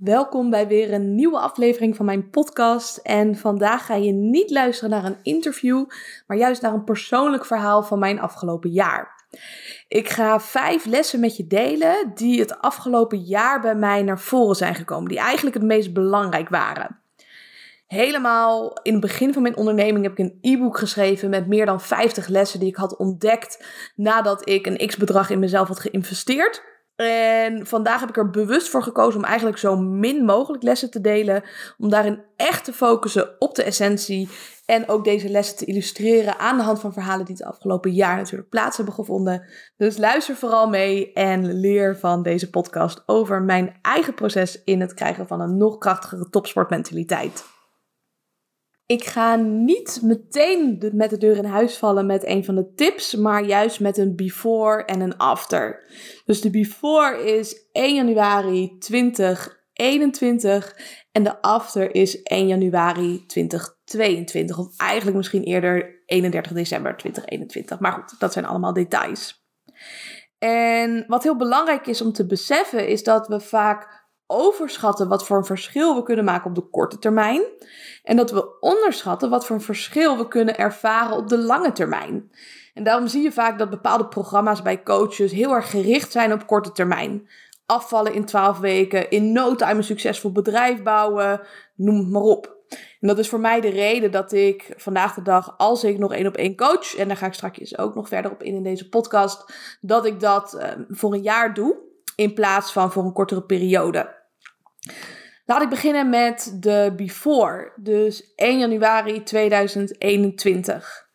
Welkom bij weer een nieuwe aflevering van mijn podcast. En vandaag ga je niet luisteren naar een interview, maar juist naar een persoonlijk verhaal van mijn afgelopen jaar. Ik ga vijf lessen met je delen die het afgelopen jaar bij mij naar voren zijn gekomen, die eigenlijk het meest belangrijk waren. Helemaal in het begin van mijn onderneming heb ik een e-book geschreven met meer dan 50 lessen die ik had ontdekt nadat ik een x-bedrag in mezelf had geïnvesteerd. En vandaag heb ik er bewust voor gekozen om eigenlijk zo min mogelijk lessen te delen. Om daarin echt te focussen op de essentie. En ook deze lessen te illustreren aan de hand van verhalen die het afgelopen jaar natuurlijk plaats hebben gevonden. Dus luister vooral mee en leer van deze podcast over mijn eigen proces in het krijgen van een nog krachtigere topsportmentaliteit. Ik ga niet meteen met de deur in huis vallen met een van de tips, maar juist met een before en een after. Dus de before is 1 januari 2021 en de after is 1 januari 2022. Of eigenlijk misschien eerder 31 december 2021. Maar goed, dat zijn allemaal details. En wat heel belangrijk is om te beseffen, is dat we vaak overschatten wat voor een verschil we kunnen maken op de korte termijn. En dat we onderschatten wat voor een verschil we kunnen ervaren op de lange termijn. En daarom zie je vaak dat bepaalde programma's bij coaches heel erg gericht zijn op korte termijn. Afvallen in 12 weken, in no time een succesvol bedrijf bouwen, noem het maar op. En dat is voor mij de reden dat ik vandaag de dag, als ik nog één op één coach, en daar ga ik straks ook nog verder op in in deze podcast, dat ik dat uh, voor een jaar doe in plaats van voor een kortere periode. Laat ik beginnen met de before, dus 1 januari 2021.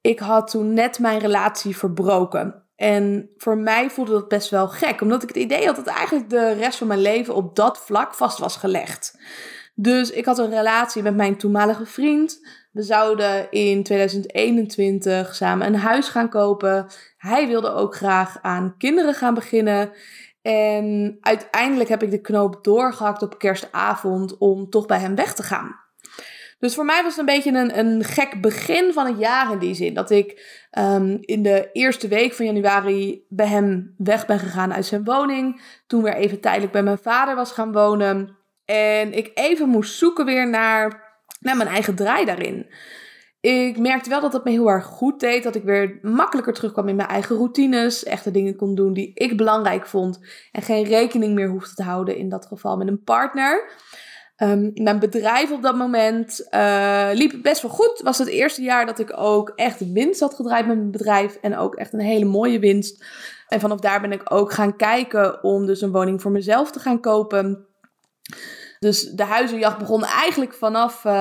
Ik had toen net mijn relatie verbroken. En voor mij voelde dat best wel gek, omdat ik het idee had dat eigenlijk de rest van mijn leven op dat vlak vast was gelegd. Dus ik had een relatie met mijn toenmalige vriend. We zouden in 2021 samen een huis gaan kopen. Hij wilde ook graag aan kinderen gaan beginnen. En uiteindelijk heb ik de knoop doorgehakt op kerstavond om toch bij hem weg te gaan. Dus voor mij was het een beetje een, een gek begin van het jaar in die zin. Dat ik um, in de eerste week van januari bij hem weg ben gegaan uit zijn woning. Toen weer even tijdelijk bij mijn vader was gaan wonen. En ik even moest zoeken weer naar, naar mijn eigen draai daarin. Ik merkte wel dat het me heel erg goed deed. Dat ik weer makkelijker terugkwam in mijn eigen routines. Echte dingen kon doen die ik belangrijk vond. En geen rekening meer hoefde te houden, in dat geval met een partner. Um, mijn bedrijf op dat moment uh, liep best wel goed. Was het eerste jaar dat ik ook echt winst had gedraaid met mijn bedrijf. En ook echt een hele mooie winst. En vanaf daar ben ik ook gaan kijken om dus een woning voor mezelf te gaan kopen. Dus de huizenjacht begon eigenlijk vanaf uh,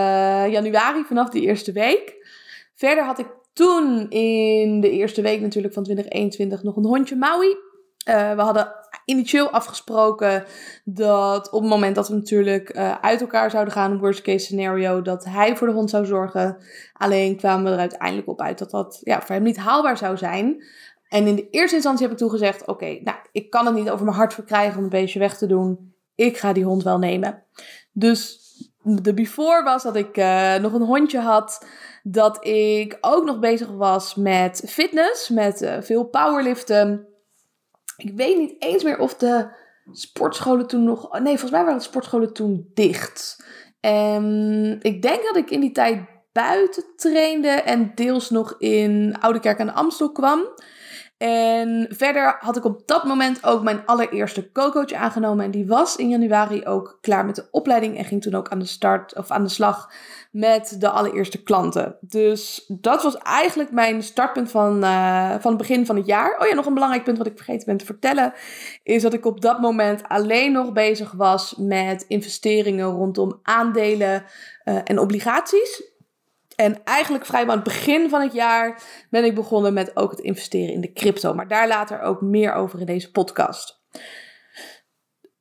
januari, vanaf die eerste week. Verder had ik toen in de eerste week natuurlijk van 2021 nog een hondje Maui. Uh, we hadden initieel afgesproken dat op het moment dat we natuurlijk uh, uit elkaar zouden gaan, worst case scenario, dat hij voor de hond zou zorgen. Alleen kwamen we er uiteindelijk op uit dat dat ja, voor hem niet haalbaar zou zijn. En in de eerste instantie heb ik toen gezegd: Oké, nou, ik kan het niet over mijn hart verkrijgen om een beestje weg te doen ik ga die hond wel nemen. Dus de before was dat ik uh, nog een hondje had. Dat ik ook nog bezig was met fitness, met uh, veel powerliften. Ik weet niet eens meer of de sportscholen toen nog. Nee, volgens mij waren de sportscholen toen dicht. En ik denk dat ik in die tijd buiten trainde en deels nog in Oudekerk aan de Amstel kwam. En verder had ik op dat moment ook mijn allereerste co-coach aangenomen. En die was in januari ook klaar met de opleiding. En ging toen ook aan de start of aan de slag met de allereerste klanten. Dus dat was eigenlijk mijn startpunt van, uh, van het begin van het jaar. Oh ja, nog een belangrijk punt wat ik vergeten ben te vertellen. Is dat ik op dat moment alleen nog bezig was met investeringen rondom aandelen uh, en obligaties. En eigenlijk vrijwel aan het begin van het jaar ben ik begonnen met ook het investeren in de crypto. Maar daar later ook meer over in deze podcast.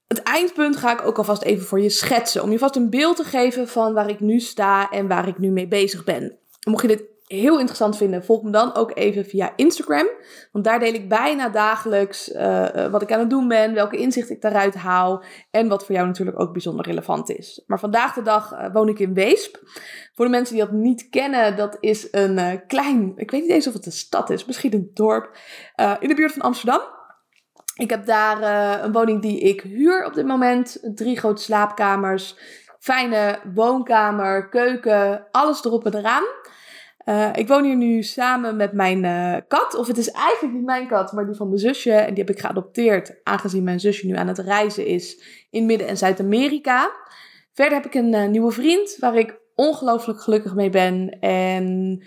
Het eindpunt ga ik ook alvast even voor je schetsen. Om je vast een beeld te geven van waar ik nu sta en waar ik nu mee bezig ben. Mocht je dit heel interessant vinden, volg me dan ook even via Instagram. Want daar deel ik bijna dagelijks uh, wat ik aan het doen ben, welke inzicht ik daaruit haal en wat voor jou natuurlijk ook bijzonder relevant is. Maar vandaag de dag uh, woon ik in Weesp. Voor de mensen die dat niet kennen, dat is een klein, ik weet niet eens of het een stad is, misschien een dorp, in de buurt van Amsterdam. Ik heb daar een woning die ik huur op dit moment. Drie grote slaapkamers, fijne woonkamer, keuken, alles erop en eraan. Uh, ik woon hier nu samen met mijn uh, kat. Of het is eigenlijk niet mijn kat, maar die van mijn zusje. En die heb ik geadopteerd, aangezien mijn zusje nu aan het reizen is in Midden- en Zuid-Amerika. Verder heb ik een uh, nieuwe vriend waar ik ongelooflijk gelukkig mee ben. En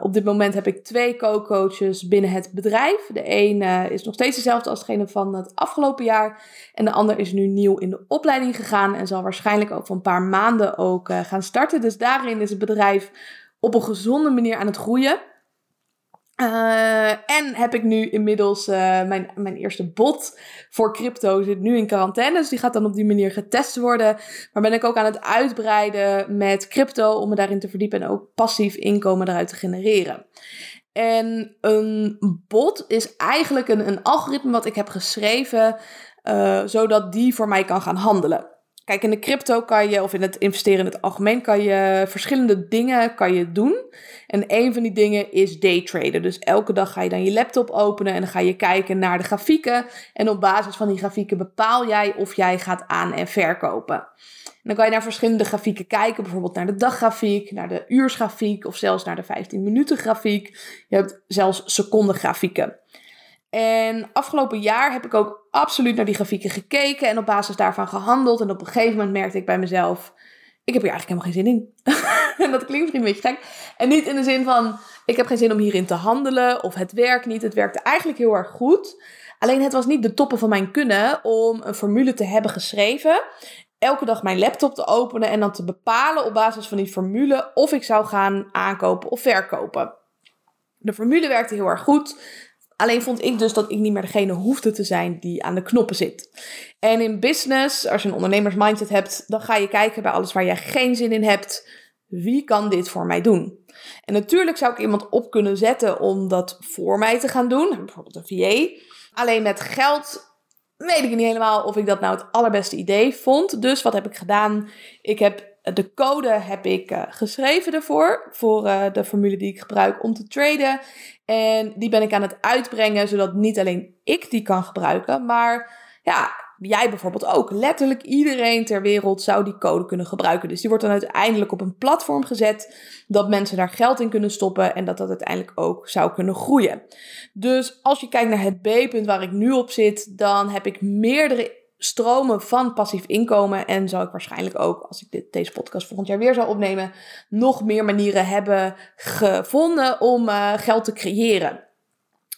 op dit moment heb ik twee co-coaches binnen het bedrijf. De een is nog steeds dezelfde als degene van het afgelopen jaar. En de ander is nu nieuw in de opleiding gegaan en zal waarschijnlijk over een paar maanden ook gaan starten. Dus daarin is het bedrijf op een gezonde manier aan het groeien. Uh, en heb ik nu inmiddels uh, mijn, mijn eerste bot voor crypto zit nu in quarantaine. Dus die gaat dan op die manier getest worden. Maar ben ik ook aan het uitbreiden met crypto om me daarin te verdiepen en ook passief inkomen eruit te genereren. En een bot is eigenlijk een, een algoritme wat ik heb geschreven, uh, zodat die voor mij kan gaan handelen. Kijk, in de crypto kan je, of in het investeren in het algemeen, kan je verschillende dingen kan je doen. En een van die dingen is daytraden. Dus elke dag ga je dan je laptop openen en dan ga je kijken naar de grafieken. En op basis van die grafieken bepaal jij of jij gaat aan- en verkopen. En dan kan je naar verschillende grafieken kijken, bijvoorbeeld naar de daggrafiek, naar de uursgrafiek of zelfs naar de 15 minuten grafiek. Je hebt zelfs secondengrafieken. En afgelopen jaar heb ik ook absoluut naar die grafieken gekeken en op basis daarvan gehandeld. En op een gegeven moment merkte ik bij mezelf, ik heb hier eigenlijk helemaal geen zin in. en dat klinkt misschien een beetje gek. En niet in de zin van, ik heb geen zin om hierin te handelen of het werkt niet. Het werkte eigenlijk heel erg goed. Alleen het was niet de toppen van mijn kunnen om een formule te hebben geschreven. Elke dag mijn laptop te openen en dan te bepalen op basis van die formule of ik zou gaan aankopen of verkopen. De formule werkte heel erg goed. Alleen vond ik dus dat ik niet meer degene hoefde te zijn die aan de knoppen zit. En in business, als je een ondernemersmindset hebt, dan ga je kijken bij alles waar je geen zin in hebt. Wie kan dit voor mij doen? En natuurlijk zou ik iemand op kunnen zetten om dat voor mij te gaan doen. Bijvoorbeeld een VA. Alleen met geld weet ik niet helemaal of ik dat nou het allerbeste idee vond. Dus wat heb ik gedaan? Ik heb de code heb ik uh, geschreven ervoor, voor uh, de formule die ik gebruik om te traden. En die ben ik aan het uitbrengen, zodat niet alleen ik die kan gebruiken, maar ja, jij bijvoorbeeld ook. Letterlijk iedereen ter wereld zou die code kunnen gebruiken. Dus die wordt dan uiteindelijk op een platform gezet dat mensen daar geld in kunnen stoppen en dat dat uiteindelijk ook zou kunnen groeien. Dus als je kijkt naar het B-punt waar ik nu op zit, dan heb ik meerdere stromen van passief inkomen. En zal ik waarschijnlijk ook, als ik dit, deze podcast volgend jaar weer zou opnemen, nog meer manieren hebben gevonden om uh, geld te creëren.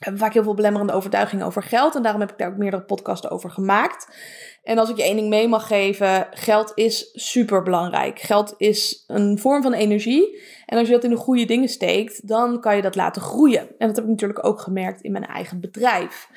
We hebben vaak heel veel belemmerende overtuigingen over geld. En daarom heb ik daar ook meerdere podcasts over gemaakt. En als ik je één ding mee mag geven, geld is super belangrijk. Geld is een vorm van energie. En als je dat in de goede dingen steekt, dan kan je dat laten groeien. En dat heb ik natuurlijk ook gemerkt in mijn eigen bedrijf.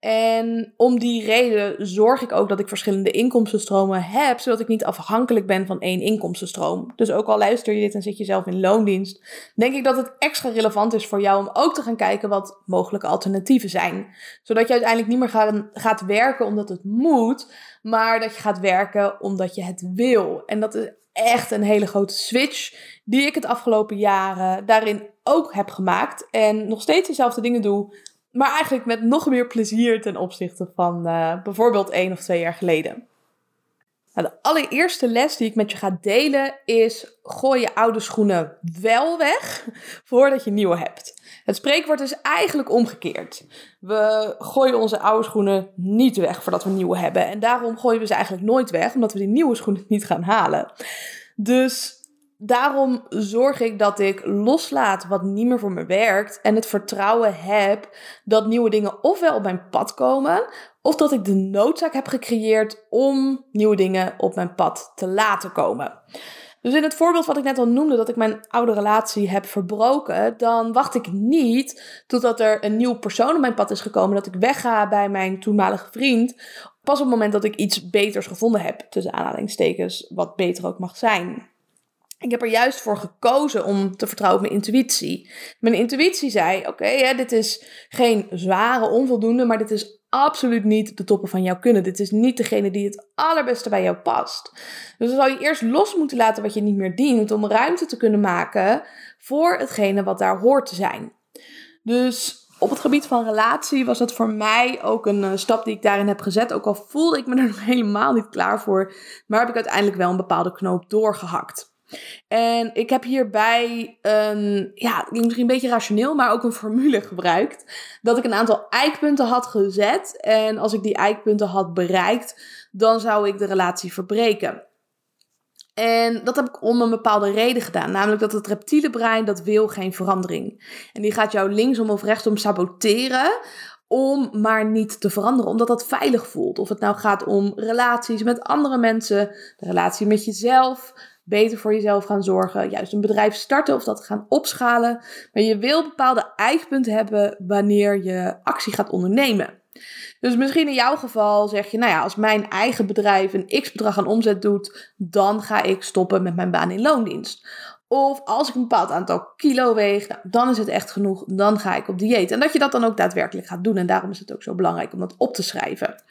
En om die reden zorg ik ook dat ik verschillende inkomstenstromen heb, zodat ik niet afhankelijk ben van één inkomstenstroom. Dus ook al luister je dit en zit je zelf in loondienst, denk ik dat het extra relevant is voor jou om ook te gaan kijken wat mogelijke alternatieven zijn. Zodat je uiteindelijk niet meer gaat, gaat werken omdat het moet, maar dat je gaat werken omdat je het wil. En dat is echt een hele grote switch die ik het afgelopen jaren daarin ook heb gemaakt. En nog steeds dezelfde dingen doe, maar eigenlijk met nog meer plezier ten opzichte van uh, bijvoorbeeld één of twee jaar geleden. Nou, de allereerste les die ik met je ga delen is: gooi je oude schoenen wel weg voordat je nieuwe hebt. Het spreekwoord is eigenlijk omgekeerd. We gooien onze oude schoenen niet weg voordat we nieuwe hebben. En daarom gooien we ze eigenlijk nooit weg, omdat we die nieuwe schoenen niet gaan halen. Dus daarom zorg ik dat ik loslaat wat niet meer voor me werkt en het vertrouwen heb dat nieuwe dingen ofwel op mijn pad komen, of dat ik de noodzaak heb gecreëerd om nieuwe dingen op mijn pad te laten komen. Dus in het voorbeeld wat ik net al noemde, dat ik mijn oude relatie heb verbroken, dan wacht ik niet totdat er een nieuw persoon op mijn pad is gekomen, dat ik wegga bij mijn toenmalige vriend, pas op het moment dat ik iets beters gevonden heb, tussen aanhalingstekens, wat beter ook mag zijn. Ik heb er juist voor gekozen om te vertrouwen op mijn intuïtie. Mijn intuïtie zei: Oké, dit is geen zware onvoldoende, maar dit is absoluut niet de toppen van jou kunnen. Dit is niet degene die het allerbeste bij jou past. Dus dan zou je eerst los moeten laten wat je niet meer dient, om ruimte te kunnen maken voor hetgene wat daar hoort te zijn. Dus op het gebied van relatie was dat voor mij ook een uh, stap die ik daarin heb gezet. Ook al voelde ik me er nog helemaal niet klaar voor, maar heb ik uiteindelijk wel een bepaalde knoop doorgehakt. En ik heb hierbij een, ja, misschien een beetje rationeel, maar ook een formule gebruikt. Dat ik een aantal eikpunten had gezet. En als ik die eikpunten had bereikt, dan zou ik de relatie verbreken. En dat heb ik om een bepaalde reden gedaan. Namelijk dat het reptiele brein, dat wil geen verandering. En die gaat jou linksom of rechtsom saboteren om maar niet te veranderen, omdat dat veilig voelt. Of het nou gaat om relaties met andere mensen, de relatie met jezelf, beter voor jezelf gaan zorgen, juist een bedrijf starten of dat gaan opschalen. Maar je wil bepaalde eikpunten hebben wanneer je actie gaat ondernemen. Dus misschien in jouw geval zeg je, nou ja, als mijn eigen bedrijf een x bedrag aan omzet doet, dan ga ik stoppen met mijn baan in loondienst. Of als ik een bepaald aantal kilo weeg, nou, dan is het echt genoeg, dan ga ik op dieet. En dat je dat dan ook daadwerkelijk gaat doen. En daarom is het ook zo belangrijk om dat op te schrijven.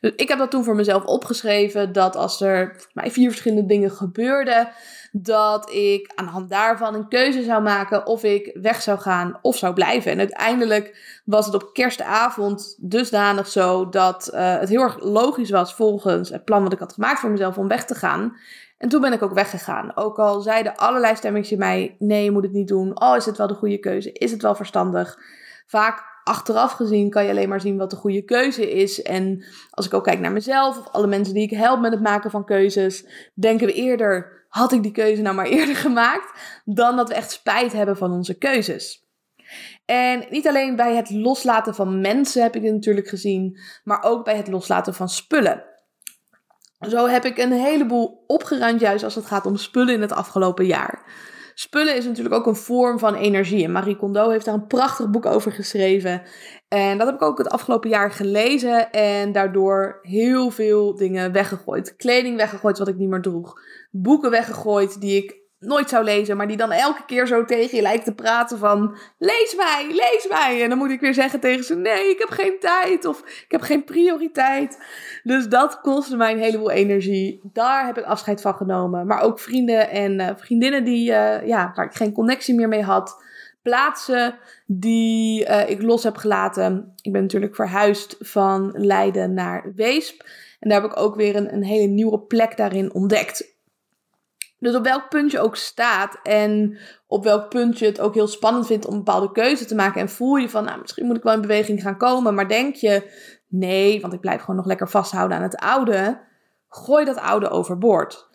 Dus ik heb dat toen voor mezelf opgeschreven, dat als er mij vier verschillende dingen gebeurden, dat ik aan de hand daarvan een keuze zou maken of ik weg zou gaan of zou blijven. En uiteindelijk was het op kerstavond dusdanig zo dat uh, het heel erg logisch was volgens het plan wat ik had gemaakt voor mezelf om weg te gaan. En toen ben ik ook weggegaan. Ook al zeiden allerlei stemmetjes mij: nee, je moet het niet doen. Oh, is het wel de goede keuze? Is het wel verstandig? Vaak achteraf gezien kan je alleen maar zien wat de goede keuze is. En als ik ook kijk naar mezelf of alle mensen die ik help met het maken van keuzes, denken we eerder: had ik die keuze nou maar eerder gemaakt? Dan dat we echt spijt hebben van onze keuzes. En niet alleen bij het loslaten van mensen heb ik dit natuurlijk gezien, maar ook bij het loslaten van spullen. Zo heb ik een heleboel opgeruimd, juist als het gaat om spullen in het afgelopen jaar. Spullen is natuurlijk ook een vorm van energie. En Marie Kondo heeft daar een prachtig boek over geschreven. En dat heb ik ook het afgelopen jaar gelezen. En daardoor heel veel dingen weggegooid. Kleding weggegooid wat ik niet meer droeg. Boeken weggegooid die ik nooit zou lezen, maar die dan elke keer zo tegen je lijkt te praten van lees mij, lees mij. En dan moet ik weer zeggen tegen ze nee, ik heb geen tijd of ik heb geen prioriteit. Dus dat kostte mij een heleboel energie. Daar heb ik afscheid van genomen. Maar ook vrienden en uh, vriendinnen die, uh, ja, waar ik geen connectie meer mee had. Plaatsen die uh, ik los heb gelaten. Ik ben natuurlijk verhuisd van Leiden naar Weesp. En daar heb ik ook weer een, een hele nieuwe plek daarin ontdekt. Dus op welk punt je ook staat en op welk punt je het ook heel spannend vindt om een bepaalde keuze te maken. En voel je van, nou, misschien moet ik wel in beweging gaan komen. Maar denk je, nee, want ik blijf gewoon nog lekker vasthouden aan het oude. Gooi dat oude overboord.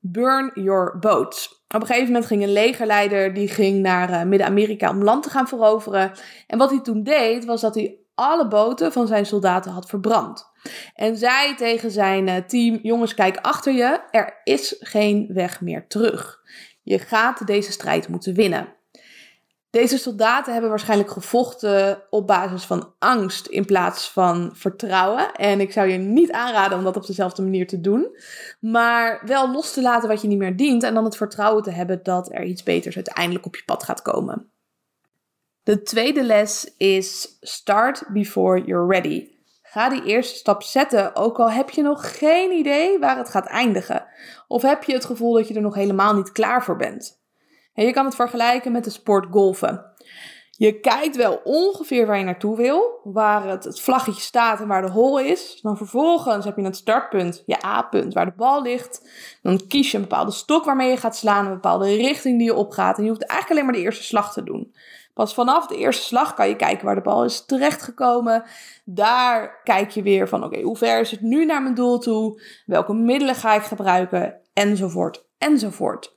Burn your boats. Op een gegeven moment ging een legerleider die ging naar uh, Midden-Amerika om land te gaan veroveren. En wat hij toen deed, was dat hij alle boten van zijn soldaten had verbrand. En zei tegen zijn eh, team: Jongens, kijk achter je. Er is geen weg meer terug. Je gaat deze strijd moeten winnen. Deze soldaten hebben waarschijnlijk gevochten op basis van angst in plaats van vertrouwen. En ik zou je niet aanraden om dat op dezelfde manier te doen. Maar wel los te laten wat je niet meer dient. En dan het vertrouwen te hebben dat er iets beters uiteindelijk op je pad gaat komen. De tweede les is start before you're ready. Ga die eerste stap zetten, ook al heb je nog geen idee waar het gaat eindigen. Of heb je het gevoel dat je er nog helemaal niet klaar voor bent. En je kan het vergelijken met de sport golfen. Je kijkt wel ongeveer waar je naartoe wil, waar het, het vlaggetje staat en waar de hole is. Dan vervolgens heb je het startpunt, je A-punt, waar de bal ligt. Dan kies je een bepaalde stok waarmee je gaat slaan, een bepaalde richting die je opgaat. En je hoeft eigenlijk alleen maar de eerste slag te doen. Pas vanaf de eerste slag kan je kijken waar de bal is terechtgekomen. Daar kijk je weer van, oké, hoe ver is het nu naar mijn doel toe? Welke middelen ga ik gebruiken? Enzovoort, enzovoort.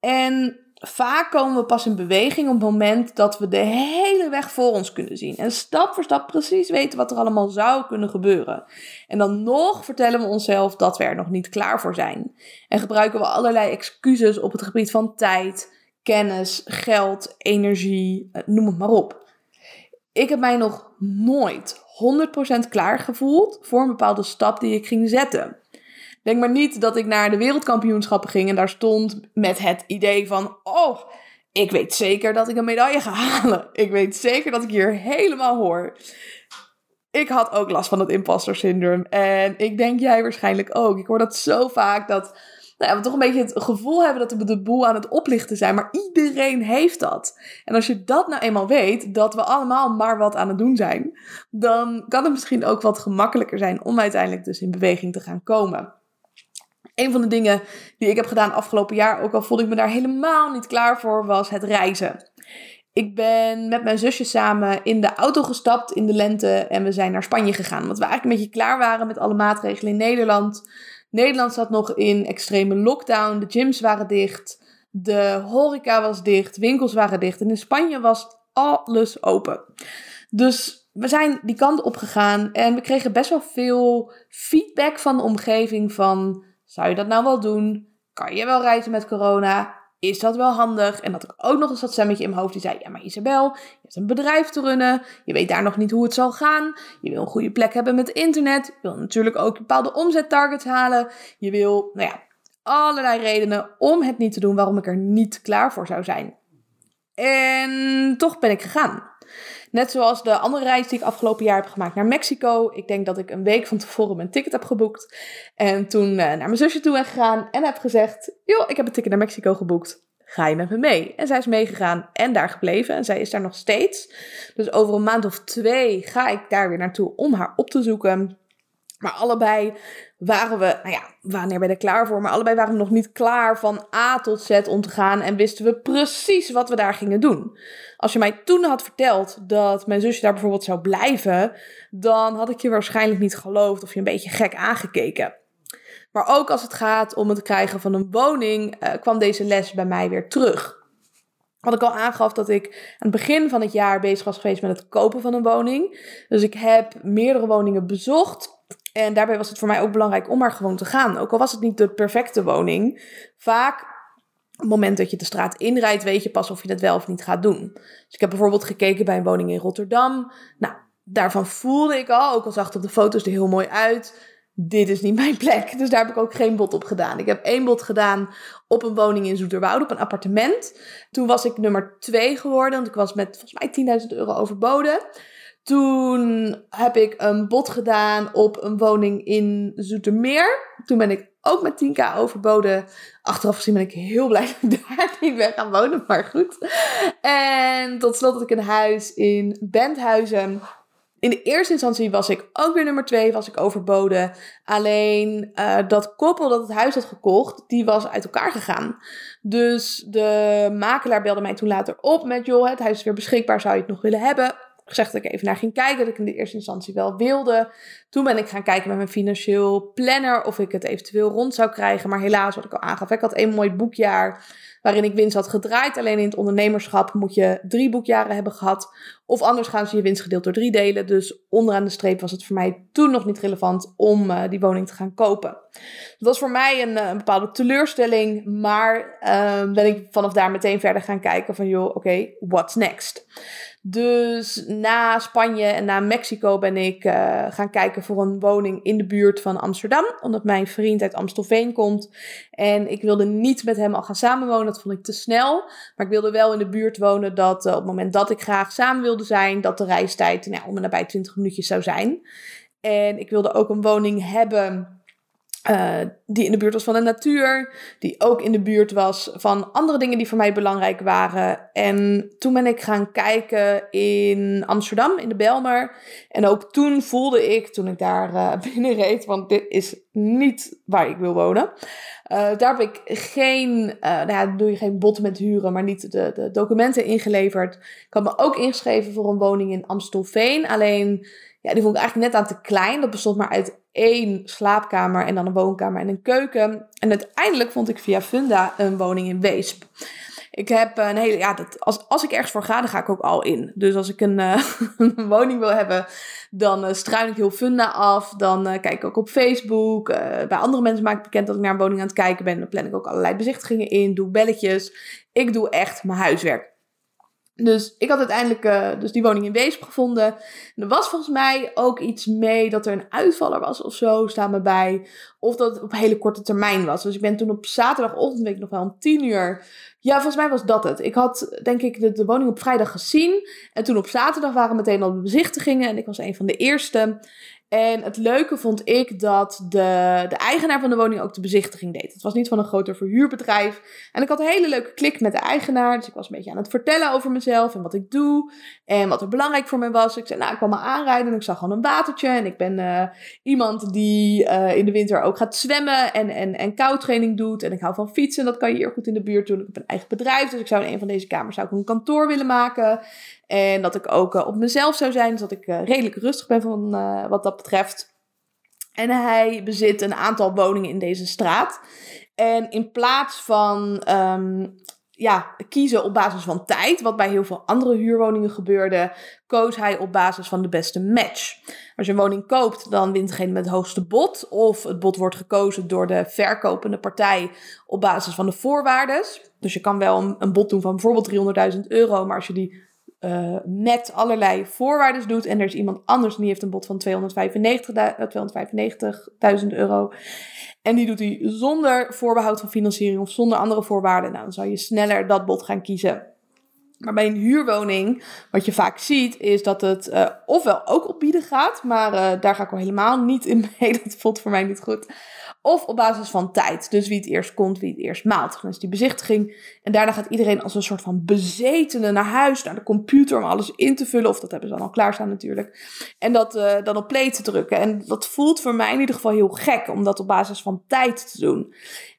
En vaak komen we pas in beweging op het moment dat we de hele weg voor ons kunnen zien. En stap voor stap precies weten wat er allemaal zou kunnen gebeuren. En dan nog vertellen we onszelf dat we er nog niet klaar voor zijn. En gebruiken we allerlei excuses op het gebied van tijd, kennis, geld, energie, eh, noem het maar op. Ik heb mij nog nooit 100% klaar gevoeld voor een bepaalde stap die ik ging zetten. Denk maar niet dat ik naar de wereldkampioenschappen ging en daar stond met het idee van: oh, ik weet zeker dat ik een medaille ga halen. Ik weet zeker dat ik hier helemaal hoor. Ik had ook last van het imposter syndroom. En ik denk jij waarschijnlijk ook. Ik hoor dat zo vaak dat nou ja, we toch een beetje het gevoel hebben dat we de boel aan het oplichten zijn. Maar iedereen heeft dat. En als je dat nou eenmaal weet, dat we allemaal maar wat aan het doen zijn, dan kan het misschien ook wat gemakkelijker zijn om uiteindelijk dus in beweging te gaan komen. Een van de dingen die ik heb gedaan afgelopen jaar, ook al voelde ik me daar helemaal niet klaar voor, was het reizen. Ik ben met mijn zusje samen in de auto gestapt in de lente en we zijn naar Spanje gegaan. Want we eigenlijk een beetje klaar waren met alle maatregelen in Nederland. Nederland zat nog in extreme lockdown. De gyms waren dicht. De horeca was dicht. Winkels waren dicht. En in Spanje was alles open. Dus we zijn die kant op gegaan. En we kregen best wel veel feedback van de omgeving. Van, zou je dat nou wel doen? Kan je wel reizen met corona? Is dat wel handig? En dat ik ook nog eens dat stemmetje in mijn hoofd die zei: Ja, maar Isabel, je hebt een bedrijf te runnen. Je weet daar nog niet hoe het zal gaan. Je wil een goede plek hebben met internet. Je wil natuurlijk ook bepaalde omzettargets halen. Je wil, nou ja, allerlei redenen om het niet te doen waarom ik er niet klaar voor zou zijn. En toch ben ik gegaan. Net zoals de andere reis die ik afgelopen jaar heb gemaakt naar Mexico. Ik denk dat ik een week van tevoren mijn ticket heb geboekt. En toen uh, naar mijn zusje toe ben gegaan en heb gezegd: Joh, ik heb een ticket naar Mexico geboekt. Ga je met me mee? En zij is meegegaan en daar gebleven. En zij is daar nog steeds. Dus over een maand of twee ga ik daar weer naartoe om haar op te zoeken. Maar allebei waren we, nou ja, wanneer ben je er klaar voor? Maar allebei waren we nog niet klaar van A tot Z om te gaan en wisten we precies wat we daar gingen doen. Als je mij toen had verteld dat mijn zusje daar bijvoorbeeld zou blijven, dan had ik je waarschijnlijk niet geloofd of je een beetje gek aangekeken. Maar ook als het gaat om het krijgen van een woning, uh, kwam deze les bij mij weer terug. Wat ik al aangaf dat ik aan het begin van het jaar bezig was geweest met het kopen van een woning. Dus ik heb meerdere woningen bezocht. En daarbij was het voor mij ook belangrijk om maar gewoon te gaan. Ook al was het niet de perfecte woning. Vaak, op het moment dat je de straat inrijdt, weet je pas of je het wel of niet gaat doen. Dus ik heb bijvoorbeeld gekeken bij een woning in Rotterdam. Nou, daarvan voelde ik al, ook al zag het op de foto's er heel mooi uit. Dit is niet mijn plek. Dus daar heb ik ook geen bod op gedaan. Ik heb één bod gedaan op een woning in Zoeterwoude, op een appartement. Toen was ik nummer twee geworden, want ik was met volgens mij 10.000 euro overboden. Toen heb ik een bod gedaan op een woning in Zoetermeer. Toen ben ik ook met 10k overboden. Achteraf gezien ben ik heel blij dat ik daar niet ben gaan wonen, maar goed. En tot slot had ik een huis in Benthuizen. In de eerste instantie was ik ook weer nummer 2, was ik overboden. Alleen uh, dat koppel dat het huis had gekocht, die was uit elkaar gegaan. Dus de makelaar belde mij toen later op met: joh, het huis is weer beschikbaar, zou je het nog willen hebben? Gezegd dat ik even naar ging kijken. Dat ik in de eerste instantie wel wilde. Toen ben ik gaan kijken met mijn financieel planner of ik het eventueel rond zou krijgen. Maar helaas, wat ik al aangaf, ik had een mooi boekjaar waarin ik winst had gedraaid. Alleen in het ondernemerschap moet je drie boekjaren hebben gehad. Of anders gaan ze je winst gedeeld door drie delen. Dus onderaan de streep was het voor mij toen nog niet relevant om uh, die woning te gaan kopen. Dat was voor mij een, eh, een bepaalde teleurstelling. Maar uh, ben ik vanaf daar meteen verder gaan kijken van joh, oké, what's next? Dus na Spanje en na Mexico ben ik uh, gaan kijken voor een woning in de buurt van Amsterdam. Omdat mijn vriend uit Amstelveen komt. En ik wilde niet met hem al gaan samenwonen. Dat vond ik te snel. Maar ik wilde wel in de buurt wonen dat uh, op het moment dat ik graag samen wilde zijn, dat de reistijd nou, om en nabij 20 minuutjes zou zijn. En ik wilde ook een woning hebben uh, die in de buurt was van de natuur, die ook in de buurt was van andere dingen die voor mij belangrijk waren. En toen ben ik gaan kijken in Amsterdam, in de Belmer. En ook toen voelde ik, toen ik daar uh, binnen reed, want dit is niet waar ik wil wonen. Uh, daar heb ik geen, nou ja, doe je geen botten met huren, maar niet de, de documenten ingeleverd. Ik had me ook ingeschreven voor een woning in Amstelveen. Alleen ja, die vond ik eigenlijk net aan te klein. Dat bestond maar uit één slaapkamer en dan een woonkamer en een keuken. En uiteindelijk vond ik via Funda een woning in Weesp. Ik heb een hele, ja, dat, als, als ik ergens voor ga, dan ga ik ook al in. Dus als ik een, een woning wil hebben, dan uh, struin ik heel Funda af. Dan uh, kijk ik ook op Facebook. bij andere mensen maak ik bekend dat ik naar een woning aan het kijken ben. Dan plan ik ook allerlei bezichtigingen in, doe belletjes. Ik doe echt mijn huiswerk. Dus ik had uiteindelijk uh, dus die woning in Weesp gevonden. En er was volgens mij ook iets mee dat er een uitvaller was of zo, staan me bij. Of dat het op hele korte termijn was. Dus ik ben toen op zaterdagochtend, weet nog wel, om tien uur. Ja, volgens mij was dat het. Ik had denk ik de, de woning op vrijdag gezien. En toen op zaterdag waren meteen al de bezichtigingen. En ik was een van de eerste. En het leuke vond ik dat de, de eigenaar van de woning ook de bezichtiging deed. Het was niet van een groter verhuurbedrijf. En ik had een hele leuke klik met de eigenaar. Dus ik was een beetje aan het vertellen over mezelf en wat ik doe. En wat er belangrijk voor mij was. Ik zei, nou, ik kwam me aanrijden en ik zag gewoon een watertje. En ik ben uh, iemand die uh, in de winter ook gaat zwemmen en, en, en koudtraining doet. En ik hou van fietsen. Dat kan je hier goed in de buurt doen. Ik heb een eigen bedrijf. Dus ik zou in een van deze kamers zou ik een kantoor willen maken. En dat ik ook uh, op mezelf zou zijn. Dus dat ik redelijk rustig ben van wat dat betreft. En hij bezit een aantal woningen in deze straat. En in plaats van um, ja, kiezen op basis van tijd, wat bij heel veel andere huurwoningen gebeurde, koos hij op basis van de beste match. Als je een woning koopt, dan wint degene met het hoogste bod. Of het bod wordt gekozen door de verkopende partij op basis van de voorwaarden. Dus je kan wel een, een bod doen van bijvoorbeeld 300.000 euro, maar als je die uh, met allerlei voorwaarden doet. En er is iemand anders die heeft een bod van 295.000 295 euro. En die doet hij zonder voorbehoud van financiering of zonder andere voorwaarden. Nou, dan zou je sneller dat bod gaan kiezen. Maar bij een huurwoning, wat je vaak ziet, is dat het uh, ofwel ook op bieden gaat. Maar daar ga ik al helemaal niet in mee. Dat voelt voor mij niet goed. Of op basis van tijd. Dus wie het eerst komt, wie het eerst maalt. Dan is die bezichtiging. En daarna gaat iedereen als een soort van bezetene naar huis, naar de computer om alles in te vullen. Of dat hebben ze dan al klaarstaan natuurlijk. En dat uh, dan op play te drukken. En dat voelt voor mij in ieder geval heel gek om dat op basis van tijd te doen.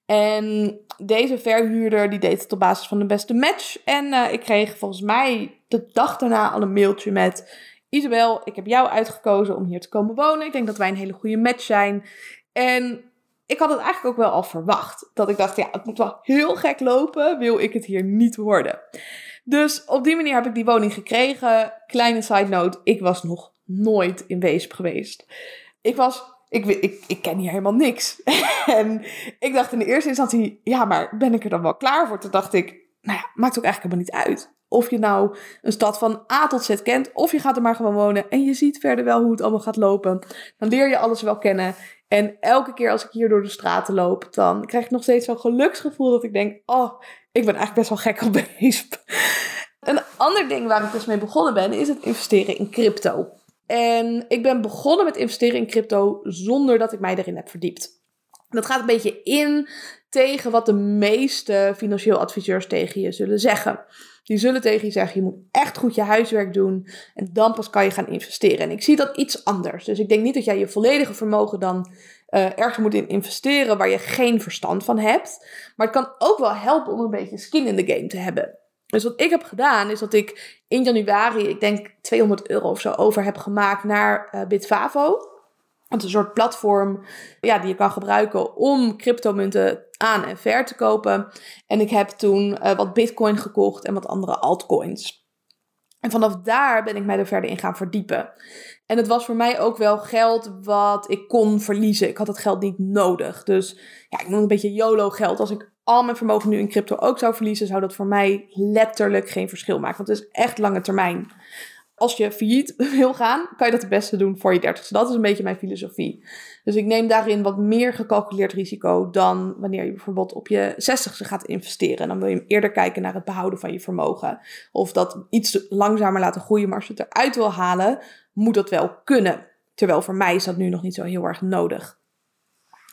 En deze verhuurder die deed het op basis van de beste match. En uh, ik kreeg volgens mij de dag daarna al een mailtje met... Isabel, ik heb jou uitgekozen om hier te komen wonen. Ik denk dat wij een hele goede match zijn. En ik had het eigenlijk ook wel al verwacht. Dat ik dacht, ja, het moet wel heel gek lopen, wil ik het hier niet worden. Dus op die manier heb ik die woning gekregen. Kleine side note, ik was nog nooit in Weesp geweest. Ik was, ik, ik, ik ken hier helemaal niks. en ik dacht in de eerste instantie, ja, maar ben ik er dan wel klaar voor? Toen dacht ik, nou ja, maakt ook eigenlijk helemaal niet uit. Of je nou een stad van A tot Z kent, of je gaat er maar gewoon wonen en je ziet verder wel hoe het allemaal gaat lopen. Dan leer je alles wel kennen. En elke keer als ik hier door de straten loop, dan krijg ik nog steeds zo'n geluksgevoel dat ik denk: oh, ik ben eigenlijk best wel gek op Weesp. Een ander ding waar ik dus mee begonnen ben, is het investeren in crypto. En ik ben begonnen met investeren in crypto zonder dat ik mij erin heb verdiept. Dat gaat een beetje in tegen wat de meeste financieel adviseurs tegen je zullen zeggen. Die zullen tegen je zeggen: je moet echt goed je huiswerk doen. En dan pas kan je gaan investeren. En ik zie dat iets anders. Dus ik denk niet dat jij je volledige vermogen dan uh, ergens moet in investeren waar je geen verstand van hebt. Maar het kan ook wel helpen om een beetje skin in the game te hebben. Dus wat ik heb gedaan, is dat ik in januari, ik denk 200 euro of zo over heb gemaakt naar uh, Bitfavo. Het is een soort platform ja, die je kan gebruiken om cryptomunten aan en ver te kopen. En ik heb toen uh, wat bitcoin gekocht en wat andere altcoins. En vanaf daar ben ik mij er verder in gaan verdiepen. En het was voor mij ook wel geld wat ik kon verliezen. Ik had het geld niet nodig. Dus ja, ik noem een beetje YOLO geld. Als ik al mijn vermogen nu in crypto ook zou verliezen, zou dat voor mij letterlijk geen verschil maken. Want het is echt lange termijn als je failliet wil gaan, kan je dat het beste doen voor je dertigste. Dat is een beetje mijn filosofie. Dus ik neem daarin wat meer gecalculeerd risico dan wanneer je bijvoorbeeld op je zestigste gaat investeren. En dan wil je eerder kijken naar het behouden van je vermogen. Of dat iets langzamer laten groeien, maar als je het eruit wil halen, moet dat wel kunnen. Terwijl voor mij is dat nu nog niet zo heel erg nodig.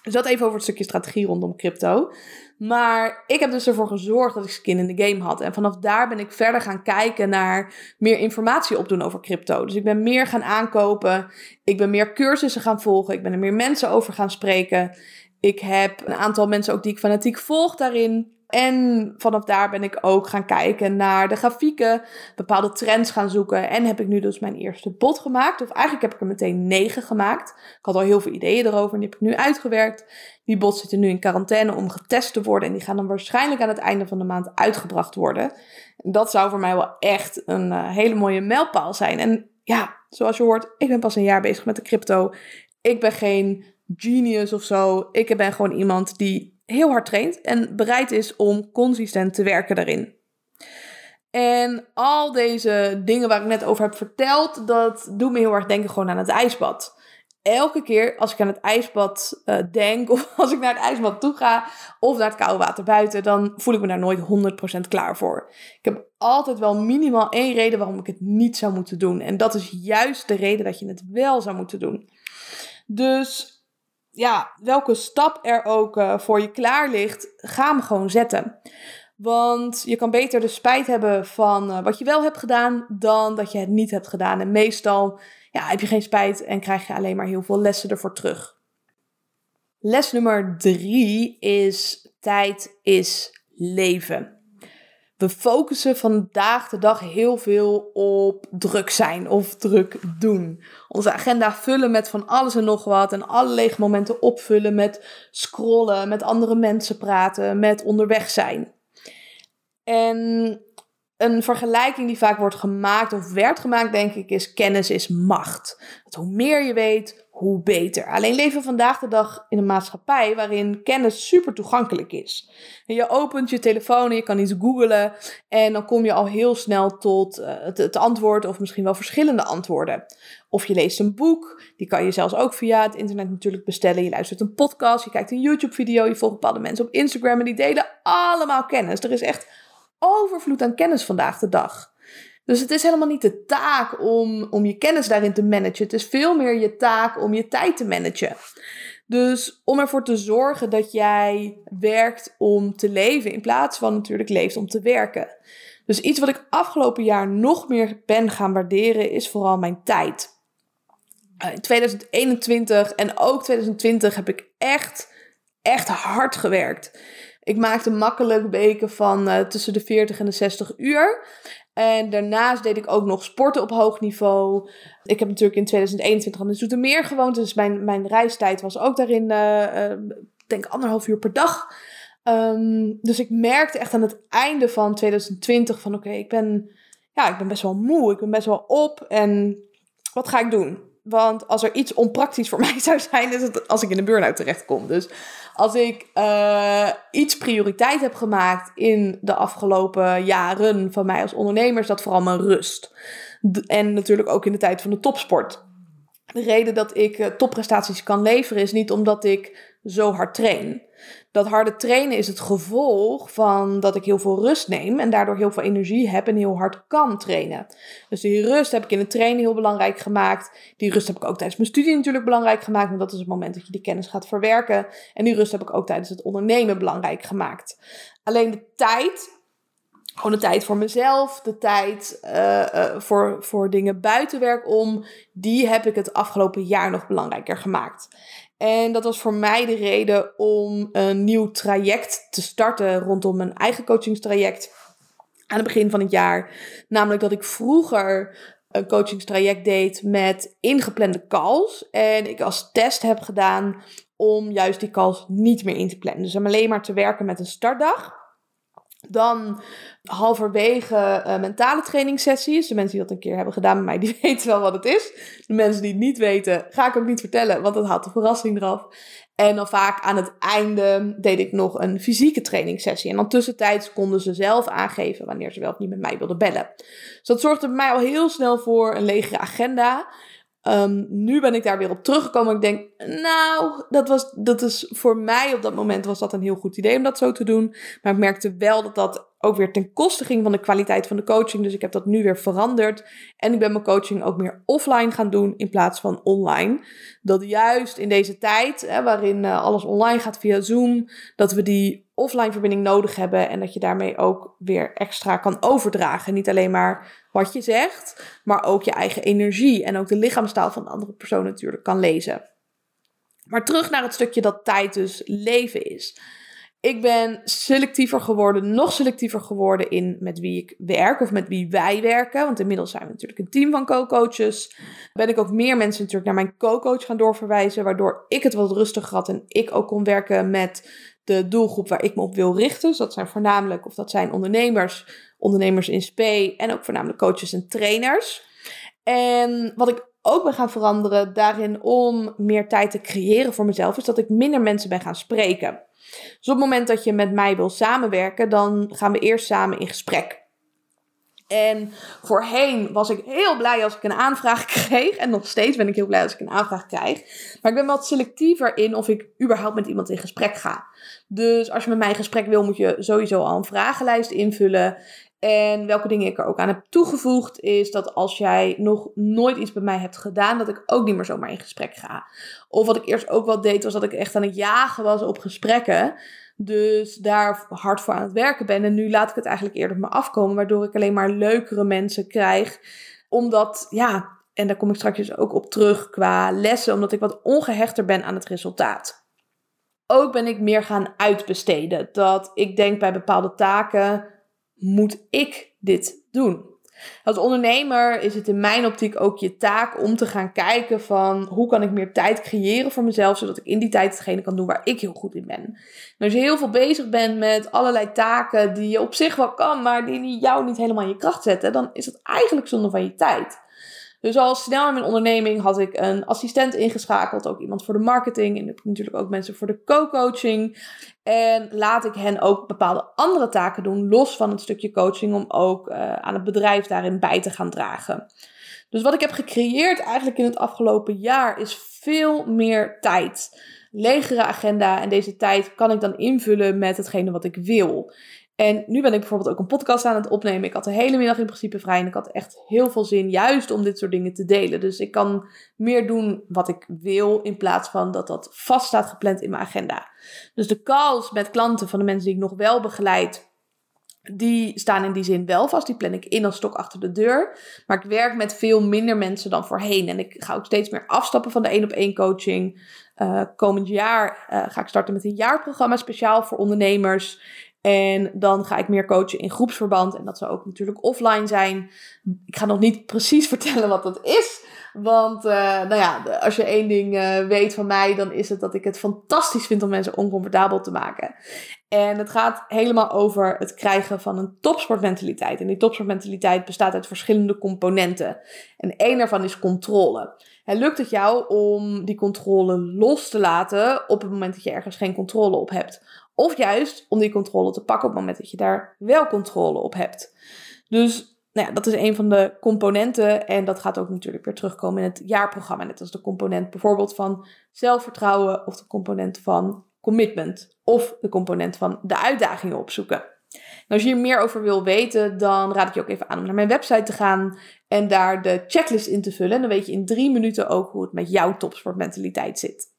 Dus dat even over het stukje strategie rondom crypto. Maar ik heb dus ervoor gezorgd dat ik skin in de game had. En vanaf daar ben ik verder gaan kijken naar meer informatie opdoen over crypto. Dus ik ben meer gaan aankopen. Ik ben meer cursussen gaan volgen. Ik ben er meer mensen over gaan spreken. Ik heb een aantal mensen ook die ik fanatiek volg daarin. En vanaf daar ben ik ook gaan kijken naar de grafieken, bepaalde trends gaan zoeken. En heb ik nu dus mijn eerste bot gemaakt. Of eigenlijk heb ik er meteen negen gemaakt. Ik had al heel veel ideeën erover en die heb ik nu uitgewerkt. Die bots zitten nu in quarantaine om getest te worden. En die gaan dan waarschijnlijk aan het einde van de maand uitgebracht worden. En dat zou voor mij wel echt een uh, hele mooie mijlpaal zijn. En ja, zoals je hoort, ik ben pas een jaar bezig met de crypto. Ik ben geen genius of zo. Ik ben gewoon iemand die heel hard traint en bereid is om consistent te werken daarin. En al deze dingen waar ik net over heb verteld, dat doet me heel erg denken gewoon aan het ijsbad. Elke keer als ik aan het ijsbad uh, denk, of als ik naar het ijsbad toe ga, of naar het koude water buiten, dan voel ik me daar nooit 100% klaar voor. Ik heb altijd wel minimaal één reden waarom ik het niet zou moeten doen. En dat is juist de reden dat je het wel zou moeten doen. Dus ja, welke stap er ook uh, voor je klaar ligt, ga hem gewoon zetten. Want je kan beter de spijt hebben van uh, wat je wel hebt gedaan, dan dat je het niet hebt gedaan. En meestal ja, heb je geen spijt en krijg je alleen maar heel veel lessen ervoor terug. Les nummer drie is tijd is leven. We focussen vandaag de dag heel veel op druk zijn of druk doen. Onze agenda vullen met van alles en nog wat en alle lege momenten opvullen met scrollen, met andere mensen praten, met onderweg zijn. En een vergelijking die vaak wordt gemaakt of werd gemaakt, denk ik, is kennis is macht. Dat hoe meer je weet, hoe beter. Alleen leven we vandaag de dag in een maatschappij waarin kennis super toegankelijk is. Je opent je telefoon je kan iets googlen en dan kom je al heel snel tot uh, het, het, antwoord of misschien wel verschillende antwoorden. Of je leest een boek, die kan je zelfs ook via het internet natuurlijk bestellen. Je luistert een podcast, je kijkt een YouTube video, je volgt bepaalde mensen op Instagram en die delen allemaal kennis. Er is echt overvloed aan kennis vandaag de dag. Dus het is helemaal niet de taak om, om je kennis daarin te managen. Het is veel meer je taak om je tijd te managen. Dus om ervoor te zorgen dat jij werkt om te leven in plaats van natuurlijk leeft om te werken. Dus iets wat ik afgelopen jaar nog meer ben gaan waarderen is vooral mijn tijd. Eh, in 2021 en ook 2020 heb ik echt, echt hard gewerkt. Ik maakte makkelijk weken van uh, tussen de 40 en de 60 uur. En daarnaast deed ik ook nog sporten op hoog niveau. Ik heb natuurlijk in 2021 aan de Zoetermeer gewoond. Dus mijn, mijn reistijd was ook daarin, uh, uh, denk anderhalf uur per dag. Um, dus ik merkte echt aan het einde van 2020 van oké, ik ben ja, ik ben best wel moe. Ik ben best wel op. En wat ga ik doen? Want als er iets onpraktisch voor mij zou zijn, is het als ik in een burn-out terechtkom. Dus als ik uh, iets prioriteit heb gemaakt in de afgelopen jaren van mij als ondernemer, is dat vooral mijn rust. en natuurlijk ook in de tijd van de topsport. De reden dat ik uh, topprestaties kan leveren is niet omdat ik zo hard train. Dat harde trainen is het gevolg van dat ik heel veel rust neem en daardoor heel veel energie heb en heel hard kan trainen. Dus die rust heb ik in het trainen heel belangrijk gemaakt. Die rust heb ik ook tijdens mijn studie natuurlijk belangrijk gemaakt, want dat is het moment dat je die kennis gaat verwerken. En die rust heb ik ook tijdens het ondernemen belangrijk gemaakt. Alleen de tijd gewoon de tijd voor mezelf, de tijd uh, uh, voor, voor dingen buiten werk om, die heb ik het afgelopen jaar nog belangrijker gemaakt. En dat was voor mij de reden om een nieuw traject te starten rondom mijn eigen coachingstraject aan het begin van het jaar. Namelijk dat ik vroeger een coachingstraject deed met ingeplande calls. En ik als test heb gedaan om juist die calls niet meer in te plannen. Dus om alleen maar te werken met een startdag. Dan halverwege uh, mentale trainingssessies. De mensen die dat een keer hebben gedaan met mij, die weten wel wat het is. De mensen die het niet weten, ga ik ook niet vertellen, want dat haalt de verrassing eraf. En dan vaak aan het einde deed ik nog een fysieke trainingssessie. En dan tussentijds konden ze zelf aangeven wanneer ze wel of niet met mij wilden bellen. Dus dat zorgde bij mij al heel snel voor een legere agenda. Um, nu ben ik daar weer op teruggekomen. Ik denk, nou, dat, was, dat is voor mij op dat moment was dat een heel goed idee om dat zo te doen. Maar ik merkte wel dat dat ook weer ten koste ging van de kwaliteit van de coaching. Dus ik heb dat nu weer veranderd. En ik ben mijn coaching ook meer offline gaan doen in plaats van online. Dat juist in deze tijd, hè, waarin uh, alles online gaat via Zoom, dat we die offline verbinding nodig hebben. En dat je daarmee ook weer extra kan overdragen. Niet alleen maar wat je zegt, maar ook je eigen energie. En ook de lichaamstaal van de andere persoon natuurlijk kan lezen. Maar terug naar het stukje dat tijd dus leven is. Ik ben selectiever geworden, nog selectiever geworden in met wie ik werk of met wie wij werken. Want inmiddels zijn we natuurlijk een team van co-coaches. Ben ik ook meer mensen natuurlijk naar mijn co-coach gaan doorverwijzen, waardoor ik het wat rustiger had en ik ook kon werken met de doelgroep waar ik me op wil richten. Dus dat zijn voornamelijk, of dat zijn ondernemers, ondernemers in SP en ook voornamelijk coaches en trainers. En wat ik ook ben gaan veranderen daarin om meer tijd te creëren voor mezelf, is dat ik minder mensen ben gaan spreken. Dus op het moment dat je met mij wil samenwerken, dan gaan we eerst samen in gesprek. En voorheen was ik heel blij als ik een aanvraag kreeg. En nog steeds ben ik heel blij als ik een aanvraag krijg. Maar ik ben wat selectiever in of ik überhaupt met iemand in gesprek ga. Dus als je met mij in gesprek wil, moet je sowieso al een vragenlijst invullen. En welke dingen ik er ook aan heb toegevoegd, is dat als jij nog nooit iets bij mij hebt gedaan, dat ik ook niet meer zomaar in gesprek ga. Of wat ik eerst ook wel deed, was dat ik echt aan het jagen was op gesprekken. Dus daar hard voor aan het werken ben. En nu laat ik het eigenlijk eerder op me afkomen, waardoor ik alleen maar leukere mensen krijg. Omdat, ja, en daar kom ik straks dus ook op terug qua lessen, omdat ik wat ongehechter ben aan het resultaat. Ook ben ik meer gaan uitbesteden. Dat ik denk bij bepaalde taken moet ik dit doen? Als ondernemer is het in mijn optiek ook je taak om te gaan kijken van hoe kan ik meer tijd creëren voor mezelf, zodat ik in die tijd hetgene kan doen waar ik heel goed in ben. En als je heel veel bezig bent met allerlei taken die je op zich wel kan, maar die jou niet helemaal in je kracht zetten, dan is het eigenlijk zonde van je tijd. Dus al snel in mijn onderneming had ik een assistent ingeschakeld, ook iemand voor de marketing en natuurlijk ook mensen voor de co-coaching. En laat ik hen ook bepaalde andere taken doen, los van het stukje coaching, om ook uh, aan het bedrijf daarin bij te gaan dragen. Dus wat ik heb gecreëerd eigenlijk in het afgelopen jaar is veel meer tijd. Legere agenda en deze tijd kan ik dan invullen met hetgene wat ik wil. En nu ben ik bijvoorbeeld ook een podcast aan het opnemen. Ik had de hele middag in principe vrij en ik had echt heel veel zin juist om dit soort dingen te delen. Dus ik kan meer doen wat ik wil in plaats van dat dat vast staat gepland in mijn agenda. Dus de calls met klanten van de mensen die ik nog wel begeleid, die staan in die zin wel vast. Die plan ik in als stok achter de deur. Maar ik werk met veel minder mensen dan voorheen. En ik ga ook steeds meer afstappen van de één op één coaching. Uh, komend jaar uh, ga ik starten met een jaarprogramma speciaal voor ondernemers. En dan ga ik meer coachen in groepsverband. En dat zou ook natuurlijk offline zijn. Ik ga nog niet precies vertellen wat dat is. Want uh, nou ja, als je één ding uh, weet van mij, dan is het dat ik het fantastisch vind om mensen oncomfortabel te maken. En het gaat helemaal over het krijgen van een topsportmentaliteit. En die topsportmentaliteit bestaat uit verschillende componenten. En één daarvan is controle. Lukt het jou om die controle los te laten op het moment dat je ergens geen controle op hebt? Of juist om die controle te pakken op het moment dat je daar wel controle op hebt. Dus nou ja, dat is een van de componenten. En dat gaat ook natuurlijk weer terugkomen in het jaarprogramma. Net als de component bijvoorbeeld van zelfvertrouwen of de component van commitment. Of de component van de uitdagingen opzoeken. als je hier meer over wil weten, dan raad ik je ook even aan om naar mijn website te gaan en daar de checklist in te vullen. En dan weet je in drie minuten ook hoe het met jouw topsportmentaliteit zit.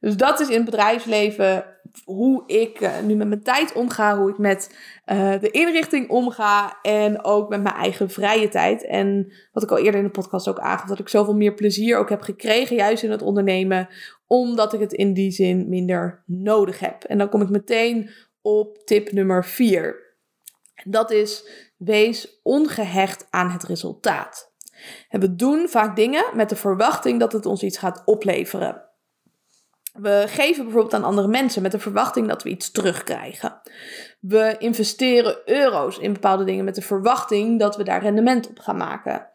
Dus dat is in het bedrijfsleven hoe ik uh, nu met mijn tijd omga, hoe ik met uh, de inrichting omga en ook met mijn eigen vrije tijd. En wat ik al eerder in de podcast ook aangaf, dat ik zoveel meer plezier ook heb gekregen, juist in het ondernemen, omdat ik het in die zin minder nodig heb. En dan kom ik meteen op tip nummer 4. Dat is wees ongehecht aan het resultaat. We doen vaak dingen met de verwachting dat het ons iets gaat opleveren. We geven bijvoorbeeld aan andere mensen met de verwachting dat we iets terugkrijgen. We investeren euro's in bepaalde dingen met de verwachting dat we daar rendement op gaan maken.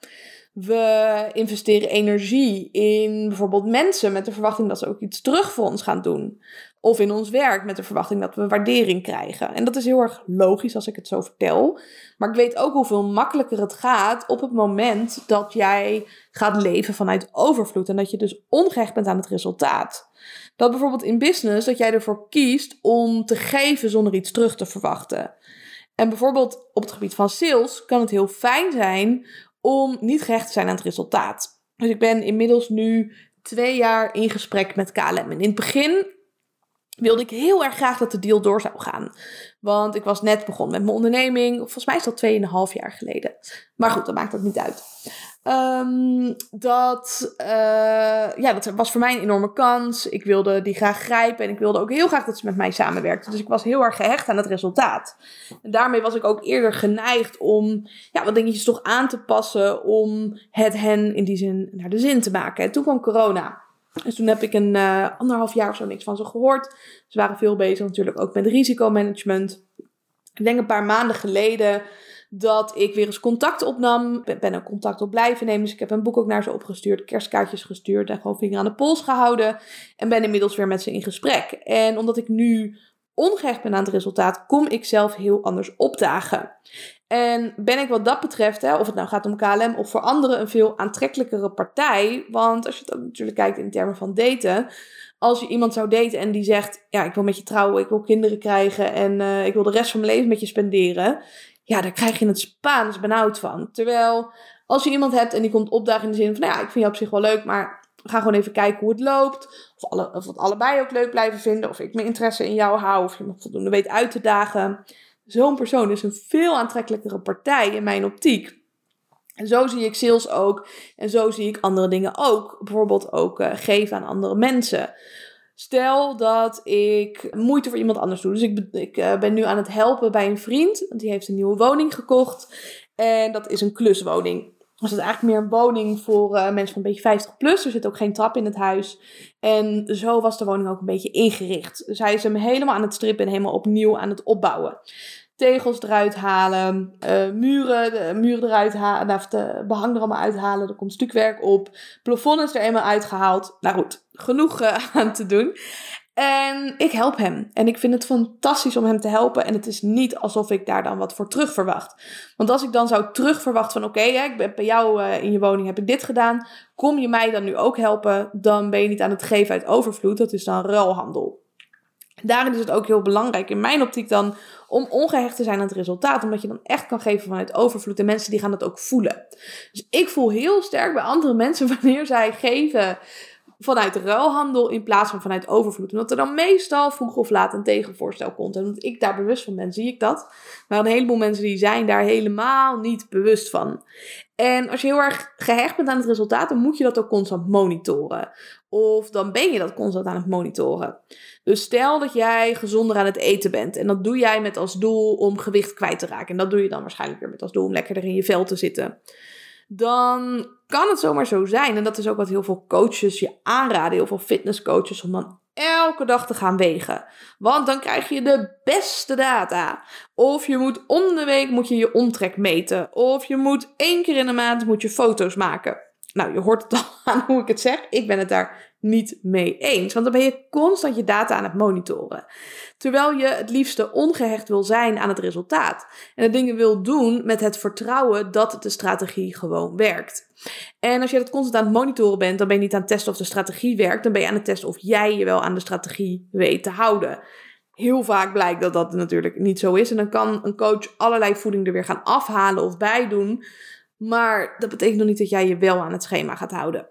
We investeren energie in bijvoorbeeld mensen met de verwachting dat ze ook iets terug voor ons gaan doen. Of in ons werk met de verwachting dat we waardering krijgen. En dat is heel erg logisch als ik het zo vertel. Maar ik weet ook hoeveel makkelijker het gaat op het moment dat jij gaat leven vanuit overvloed. En dat je dus ongehecht bent aan het resultaat. Dat bijvoorbeeld in business dat jij ervoor kiest om te geven zonder iets terug te verwachten. En bijvoorbeeld op het gebied van sales kan het heel fijn zijn om niet gehecht te zijn aan het resultaat. Dus ik ben inmiddels nu twee jaar in gesprek met KLM. En in het begin wilde ik heel erg graag dat de deal door zou gaan. Want ik was net begonnen met mijn onderneming. Volgens mij is dat 2,5 jaar geleden. Maar goed, dat maakt ook niet uit. Um, dat, uh, ja, dat was voor mij een enorme kans. Ik wilde die graag grijpen en ik wilde ook heel graag dat ze met mij samenwerkte. Dus ik was heel erg gehecht aan het resultaat. En daarmee was ik ook eerder geneigd om ja, wat dingetjes toch aan te passen om het hen in die zin naar de zin te maken. En toen kwam corona. Dus toen heb ik een uh, anderhalf jaar of zo niks van ze gehoord. Ze waren veel bezig natuurlijk ook met risicomanagement. Ik denk een paar maanden geleden dat ik weer eens contact opnam. Ik ben ook contact op blijven nemen. Dus ik heb een boek ook naar ze opgestuurd, kerstkaartjes gestuurd en gewoon vinger aan de pols gehouden. En ben inmiddels weer met ze in gesprek. En omdat ik nu ongehecht ben aan het resultaat, kom ik zelf heel anders opdagen. En ben ik wat dat betreft, hè, of het nou gaat om KLM of voor anderen, een veel aantrekkelijkere partij. Want als je het natuurlijk kijkt in termen van daten. Als je iemand zou daten en die zegt: Ja, ik wil met je trouwen, ik wil kinderen krijgen en uh, ik wil de rest van mijn leven met je spenderen ja, daar krijg je het Spaans benauwd van. Terwijl als je iemand hebt en die komt opdagen in de zin van, nou ja, ik vind jou op zich wel leuk, maar gaan gewoon even kijken hoe het loopt. Of, alle, of we allebei ook leuk blijven vinden. Of ik mijn interesse in jou hou. Of je me voldoende weet uit te dagen. Zo'n persoon is een veel aantrekkelijkere partij in mijn optiek. En zo zie ik sales ook. En zo zie ik andere dingen ook. Bijvoorbeeld ook uh, geven aan andere mensen. Stel dat ik moeite voor iemand anders doe. Dus ik, ik uh, ben nu aan het helpen bij een vriend. Die heeft een nieuwe woning gekocht. En dat is een kluswoning. Was het eigenlijk meer een woning voor uh, mensen van een beetje 50 plus. Er zit ook geen trap in het huis. En zo was de woning ook een beetje ingericht. Dus hij is hem helemaal aan het strippen en helemaal opnieuw aan het opbouwen tegels eruit halen, uh, muren, muren eruit halen, of de behang er allemaal uithalen. Er komt stukwerk op. Plafond is er eenmaal uitgehaald. Nou goed, genoeg uh, aan te doen. En ik help hem. En ik vind het fantastisch om hem te helpen. En het is niet alsof ik daar dan wat voor terug verwacht. Want als ik dan zou terug verwachten van oké, ik ben bij jou uh, in je woning heb ik dit gedaan. Kom je mij dan nu ook helpen? Dan ben je niet aan het geven uit overvloed. Dat is dan ruilhandel. Daarin is het ook heel belangrijk in mijn optiek dan om ongehecht te zijn aan het resultaat. Omdat je dan echt kan geven vanuit overvloed. En mensen die gaan dat ook voelen. Dus ik voel heel sterk bij andere mensen wanneer zij geven vanuit ruilhandel in plaats van vanuit overvloed. Omdat er dan meestal vroeg of laat een tegenvoorstel komt. En omdat ik daar bewust van ben, zie ik dat. Maar een heleboel mensen die zijn daar helemaal niet bewust van. En als je heel erg gehecht bent aan het resultaat, dan moet je dat ook constant monitoren. Of dan ben je dat constant aan het monitoren. Dus stel dat jij gezonder aan het eten bent. En dat doe jij met als doel om gewicht kwijt te raken. En dat doe je dan waarschijnlijk weer met als doel om lekkerder in je vel te zitten. Dan kan het zomaar zo zijn. En dat is ook wat heel veel coaches je aanraden. Heel veel fitnesscoaches. Om dan elke dag te gaan wegen. Want dan krijg je de beste data. Of je moet om de week moet je, je omtrek meten. Of je moet één keer in de maand moet je foto's maken. Nou, je hoort het al aan hoe ik het zeg. Ik ben het daar niet mee eens. Want dan ben je constant je data aan het monitoren. Terwijl je het liefste ongehecht wil zijn aan het resultaat. En de dingen wil doen met het vertrouwen dat de strategie gewoon werkt. En als je dat constant aan het monitoren bent, dan ben je niet aan het testen of de strategie werkt. Dan ben je aan het testen of jij je wel aan de strategie weet te houden. Heel vaak blijkt dat dat natuurlijk niet zo is. En dan kan een coach allerlei voeding er weer gaan afhalen of bij doen. Maar dat betekent nog niet dat jij je wel aan het schema gaat houden.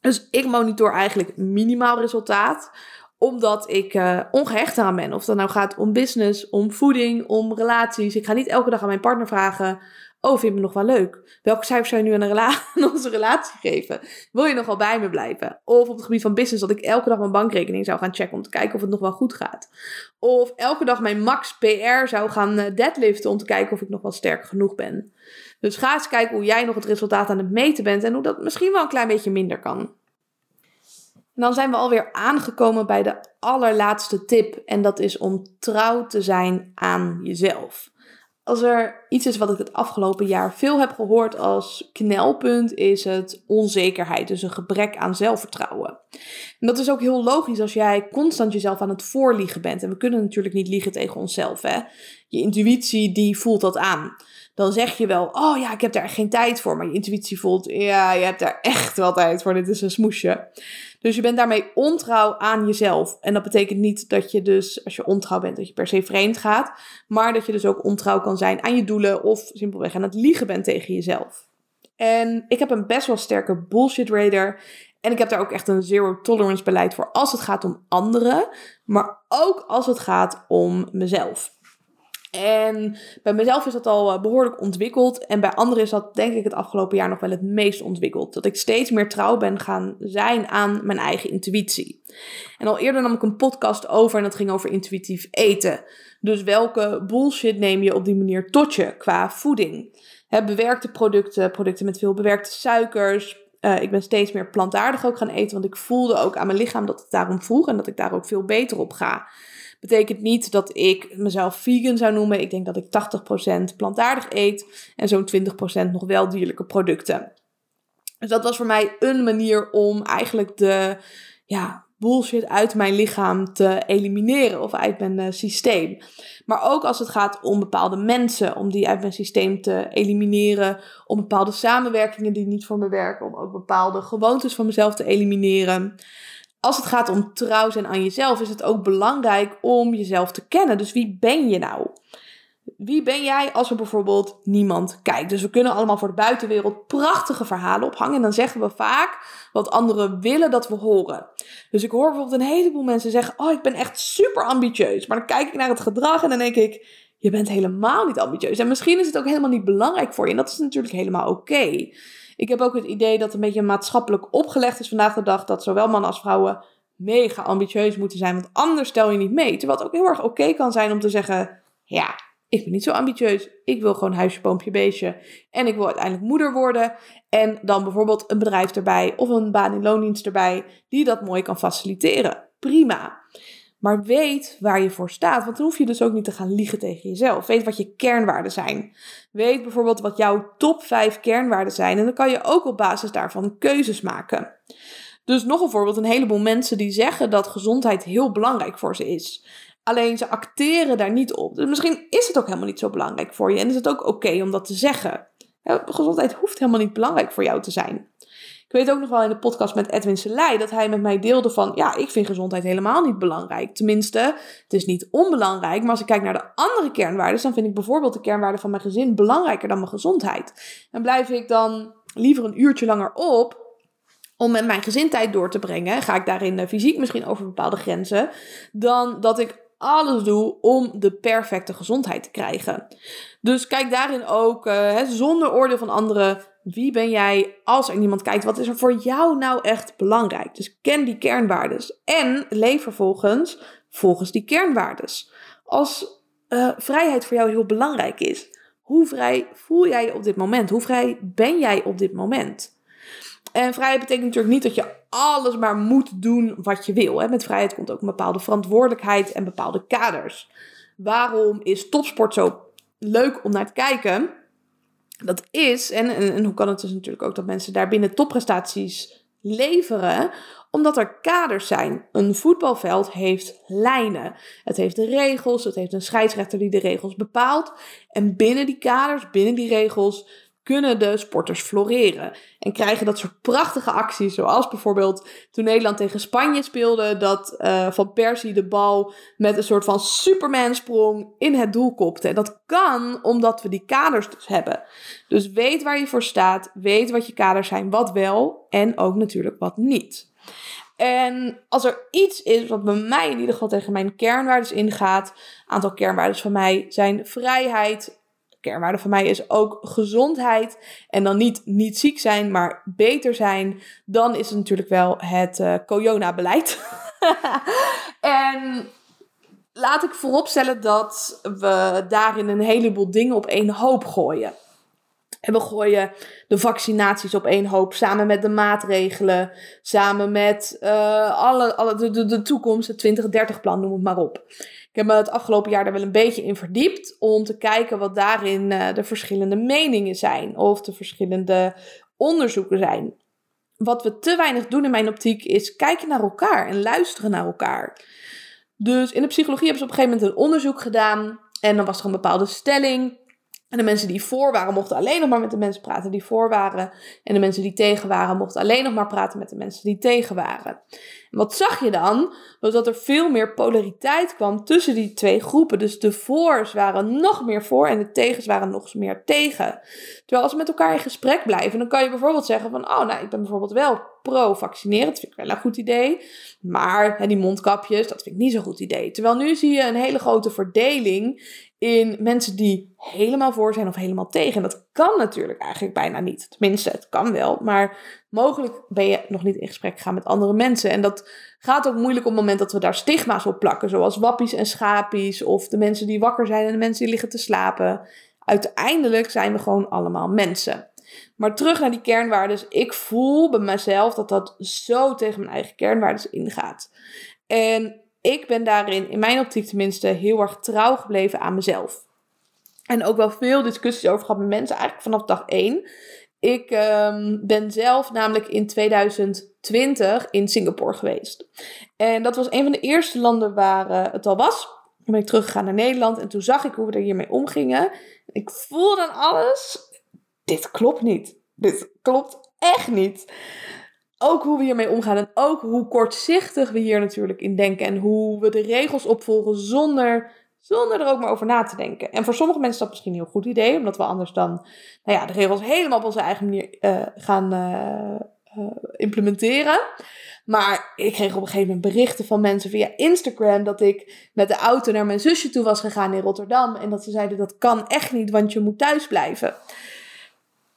Dus ik monitor eigenlijk minimaal resultaat omdat ik uh, ongehecht aan ben. Of dat nou gaat om business, om voeding, om relaties. Ik ga niet elke dag aan mijn partner vragen: Oh, vind je me nog wel leuk? Welke cijfers zou je nu aan, rela aan onze relatie geven? Wil je nog wel bij me blijven? Of op het gebied van business dat ik elke dag mijn bankrekening zou gaan checken om te kijken of het nog wel goed gaat. Of elke dag mijn max PR zou gaan eh, deadliften om te kijken of ik nog wel sterk genoeg ben. Dus ga eens kijken hoe jij nog het resultaat aan het meten bent en hoe dat misschien wel een klein beetje minder kan. Dan zijn we alweer aangekomen bij de allerlaatste tip en dat is om trouw te zijn aan jezelf. Als er iets is wat ik het afgelopen jaar veel heb gehoord als knelpunt, is het onzekerheid. Dus een gebrek aan zelfvertrouwen. En dat is ook heel logisch als jij constant jezelf aan het voorliegen bent. En we kunnen natuurlijk niet liegen tegen onszelf. Hè? Je intuïtie die voelt dat aan dan zeg je wel, oh ja, ik heb daar geen tijd voor. Maar je intuïtie voelt, ja, je hebt daar echt wel tijd voor. Dit is een smoesje. Dus je bent daarmee ontrouw aan jezelf. En dat betekent niet dat je dus, als je ontrouw bent, dat je per se vreemd gaat. Maar dat je dus ook ontrouw kan zijn aan je doelen of simpelweg aan het liegen bent tegen jezelf. En ik heb een best wel sterke bullshit radar. En ik heb daar ook echt een zero tolerance beleid voor als het gaat om anderen, maar ook als het gaat om mezelf. En bij mezelf is dat al eh, behoorlijk ontwikkeld. En bij anderen is dat denk ik het afgelopen jaar nog wel het meest ontwikkeld. Dat ik steeds meer trouw ben gaan zijn aan mijn eigen intuïtie. En al eerder nam ik een podcast over en dat ging over intuïtief eten. Dus welke bullshit neem je op die manier tot je qua voeding? bewerkte producten, producten met veel bewerkte suikers, uh, ik ben steeds meer plantaardig ook gaan eten, want ik voelde ook aan mijn lichaam dat het daarom vroeg en dat ik daar ook veel beter op ga. Betekent niet dat ik mezelf vegan zou noemen. Ik denk dat ik 80% plantaardig eet en zo'n 20% nog wel dierlijke producten. Dus dat was voor mij een manier om eigenlijk de ja, bullshit uit mijn lichaam te elimineren of uit mijn uh, systeem. Maar ook als het gaat om bepaalde mensen, om die uit mijn systeem te elimineren, om bepaalde samenwerkingen die niet voor me werken, om ook bepaalde gewoontes van mezelf te elimineren als het gaat om trouw zijn aan jezelf, is het ook belangrijk om jezelf te kennen. Dus wie ben je nou? Wie ben jij als er bijvoorbeeld niemand kijkt? Dus we kunnen allemaal voor de buitenwereld prachtige verhalen ophangen. En dan zeggen we vaak wat anderen willen dat we horen. Dus ik hoor bijvoorbeeld een heleboel mensen zeggen: Oh, ik ben echt super ambitieus. Maar dan kijk ik naar het gedrag en dan denk ik: Je bent helemaal niet ambitieus. En misschien is het ook helemaal niet belangrijk voor je. En dat is natuurlijk helemaal oké. Ik heb ook het idee dat een beetje maatschappelijk opgelegd is vandaag de dag dat zowel mannen als vrouwen mega ambitieus moeten zijn, want anders stel je niet mee. Terwijl het ook heel erg oké kan zijn om te zeggen: Ja, ik ben niet zo ambitieus. Ik wil gewoon huisje, boompje, beestje. En ik wil uiteindelijk moeder worden. En dan bijvoorbeeld een bedrijf erbij of een baan in loondienst erbij die dat mooi kan faciliteren. Prima. Maar weet waar je voor staat, want dan hoef je dus ook niet te gaan liegen tegen jezelf. Weet wat je kernwaarden zijn. Weet bijvoorbeeld wat jouw top 5 kernwaarden zijn en dan kan je ook op basis daarvan keuzes maken. Dus nog een voorbeeld, een heleboel mensen die zeggen dat gezondheid heel belangrijk voor ze is. Alleen ze acteren daar niet op. Dus misschien is het ook helemaal niet zo belangrijk voor je. En is het ook oké om dat te zeggen. gezondheid hoeft helemaal niet belangrijk voor jou te zijn. Ik weet ook nog wel in de podcast met Edwin Selei dat hij met mij deelde van, ja, ik vind gezondheid helemaal niet belangrijk. Tenminste, het is niet onbelangrijk, maar als ik kijk naar de andere kernwaarden, dan vind ik bijvoorbeeld de kernwaarden van mijn gezin belangrijker dan mijn gezondheid. En blijf ik dan liever een uurtje langer op om met mijn gezin tijd door te brengen, ga ik daarin eh, fysiek misschien over bepaalde grenzen, dan dat ik alles doe om de perfecte gezondheid te krijgen. Dus kijk daarin ook, uh, zonder oordeel van anderen, wie ben jij als er niemand kijkt? Wat is er voor jou nou echt belangrijk? Dus ken die kernwaardes en leef vervolgens volgens die kernwaardes. Als uh, vrijheid voor jou heel belangrijk is, hoe vrij voel jij je op dit moment? Hoe vrij ben jij op dit moment? En vrijheid betekent natuurlijk niet dat je alles maar moet doen wat je wil. Hè. Met vrijheid komt ook een bepaalde verantwoordelijkheid en bepaalde kaders. Waarom is topsport zo leuk om naar te kijken? Dat is, en, en, hoe kan het dus natuurlijk ook dat mensen daar binnen topprestaties leveren? Omdat er kaders zijn. Een voetbalveld heeft lijnen. Het heeft regels, het heeft een scheidsrechter die de regels bepaalt. En binnen die kaders, binnen die regels, kunnen de sporters floreren. En krijgen dat soort prachtige acties, zoals bijvoorbeeld toen Nederland tegen Spanje speelde, dat uh, Van Persie de bal met een soort van Superman sprong in het doel kopte. En dat kan omdat we die kaders dus hebben. Dus weet waar je voor staat, weet wat je kaders zijn, wat wel en ook natuurlijk wat niet. En als er iets is wat bij mij in ieder geval tegen mijn kernwaarden ingaat, aantal kernwaarden van mij zijn vrijheid, kernwaarde van mij is ook gezondheid. En dan niet, niet ziek zijn, maar beter zijn. Dan is het natuurlijk wel het uh, Corona-beleid. en laat ik vooropstellen dat we daarin een heleboel dingen op één hoop gooien. En we gooien de vaccinaties op één hoop, samen met de maatregelen, samen met uh, alle, alle, de, de, de toekomst, het 2030-plan, noem het maar op. Ik heb me het afgelopen jaar daar wel een beetje in verdiept om te kijken wat daarin uh, de verschillende meningen zijn of de verschillende onderzoeken zijn. Wat we te weinig doen in mijn optiek is kijken naar elkaar en luisteren naar elkaar. Dus in de psychologie hebben ze op een gegeven moment een onderzoek gedaan en dan was er een bepaalde stelling en de mensen die voor waren, mochten alleen nog maar met de mensen praten die voor waren. En de mensen die tegen waren, mochten alleen nog maar praten met de mensen die tegen waren. Wat zag je dan? Was dat er veel meer polariteit kwam tussen die twee groepen. Dus de voors waren nog meer voor en de tegens waren nog meer tegen. Terwijl als we met elkaar in gesprek blijven, dan kan je bijvoorbeeld zeggen van... Oh, nou, ik ben bijvoorbeeld wel pro-vaccineren. Dat vind ik wel een goed idee. Maar hè, die mondkapjes, dat vind ik niet zo'n goed idee. Terwijl nu zie je een hele grote verdeling in mensen die helemaal voor zijn of helemaal tegen. En dat kan natuurlijk eigenlijk bijna niet. Tenminste, het kan wel, maar mogelijk ben je nog niet in gesprek gegaan met andere mensen. En dat gaat ook moeilijk op het moment dat we daar stigma's op plakken, zoals wappies en schapies, of de mensen die wakker zijn en de mensen die liggen te slapen. Uiteindelijk zijn we gewoon allemaal mensen. Maar terug naar die kernwaarden. Ik voel bij mezelf dat dat zo tegen mijn eigen kernwaarden ingaat. En ik ben daarin, in mijn optiek tenminste, heel erg trouw gebleven aan mezelf. En ook wel veel discussies over gehad met mensen, eigenlijk vanaf dag 1. Ik um, ben zelf namelijk in 2020 in Singapore geweest. En dat was een van de eerste landen waar uh, het al was. Toen ben ik teruggegaan naar Nederland en toen zag ik hoe we er hiermee omgingen. Ik voelde dan alles. Dit klopt niet. Dit klopt echt niet ook hoe we hiermee omgaan en ook hoe kortzichtig we hier natuurlijk in denken en hoe we de regels opvolgen zonder Zonder er ook maar over na te denken. En voor sommige mensen is dat misschien een heel goed idee, omdat we anders dan nou ja, de regels helemaal op onze eigen manier uh, gaan uh, implementeren. Maar ik kreeg op een gegeven moment berichten van mensen via Instagram dat ik met de auto naar mijn zusje toe was gegaan in Rotterdam. En dat ze zeiden dat kan echt niet, want je moet thuis blijven.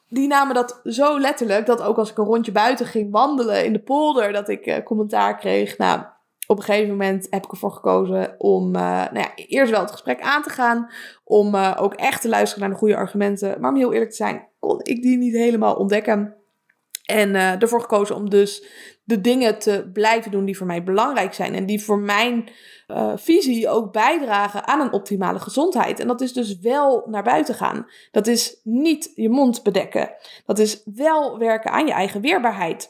Die namen dat zo letterlijk dat ook als ik een rondje buiten ging wandelen in de polder, dat ik commentaar kreeg. Nou, op een gegeven moment heb ik ervoor gekozen om uh, nou ja, eerst wel het gesprek aan te gaan. Om uh, ook echt te luisteren naar de goede argumenten. Maar om heel eerlijk te zijn, kon ik die niet helemaal ontdekken. En uh, ervoor gekozen om dus de dingen te blijven doen die voor mij belangrijk zijn. En die voor mijn visie ook bijdragen aan een optimale gezondheid. En dat is dus wel naar buiten gaan. Dat is niet je mond bedekken. Dat is wel werken aan je eigen weerbaarheid.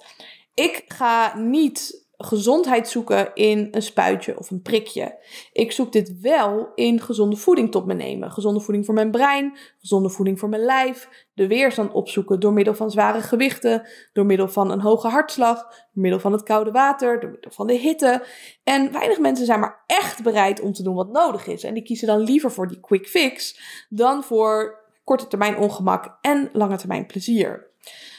Ik ga niet gezondheid zoeken in een spuitje of een prikje. Ik zoek dit wel in gezonde voeding tot me nemen. Gezonde voeding voor mijn brein, gezonde voeding voor mijn lijf. De weerstand opzoeken door middel van zware gewichten, door middel van een hoge hartslag, door middel van het koude water, door middel van de hitte. En weinig mensen zijn maar echt bereid om te doen wat nodig is. En die kiezen dan liever voor die quick fix dan voor korte termijn ongemak en lange termijn plezier.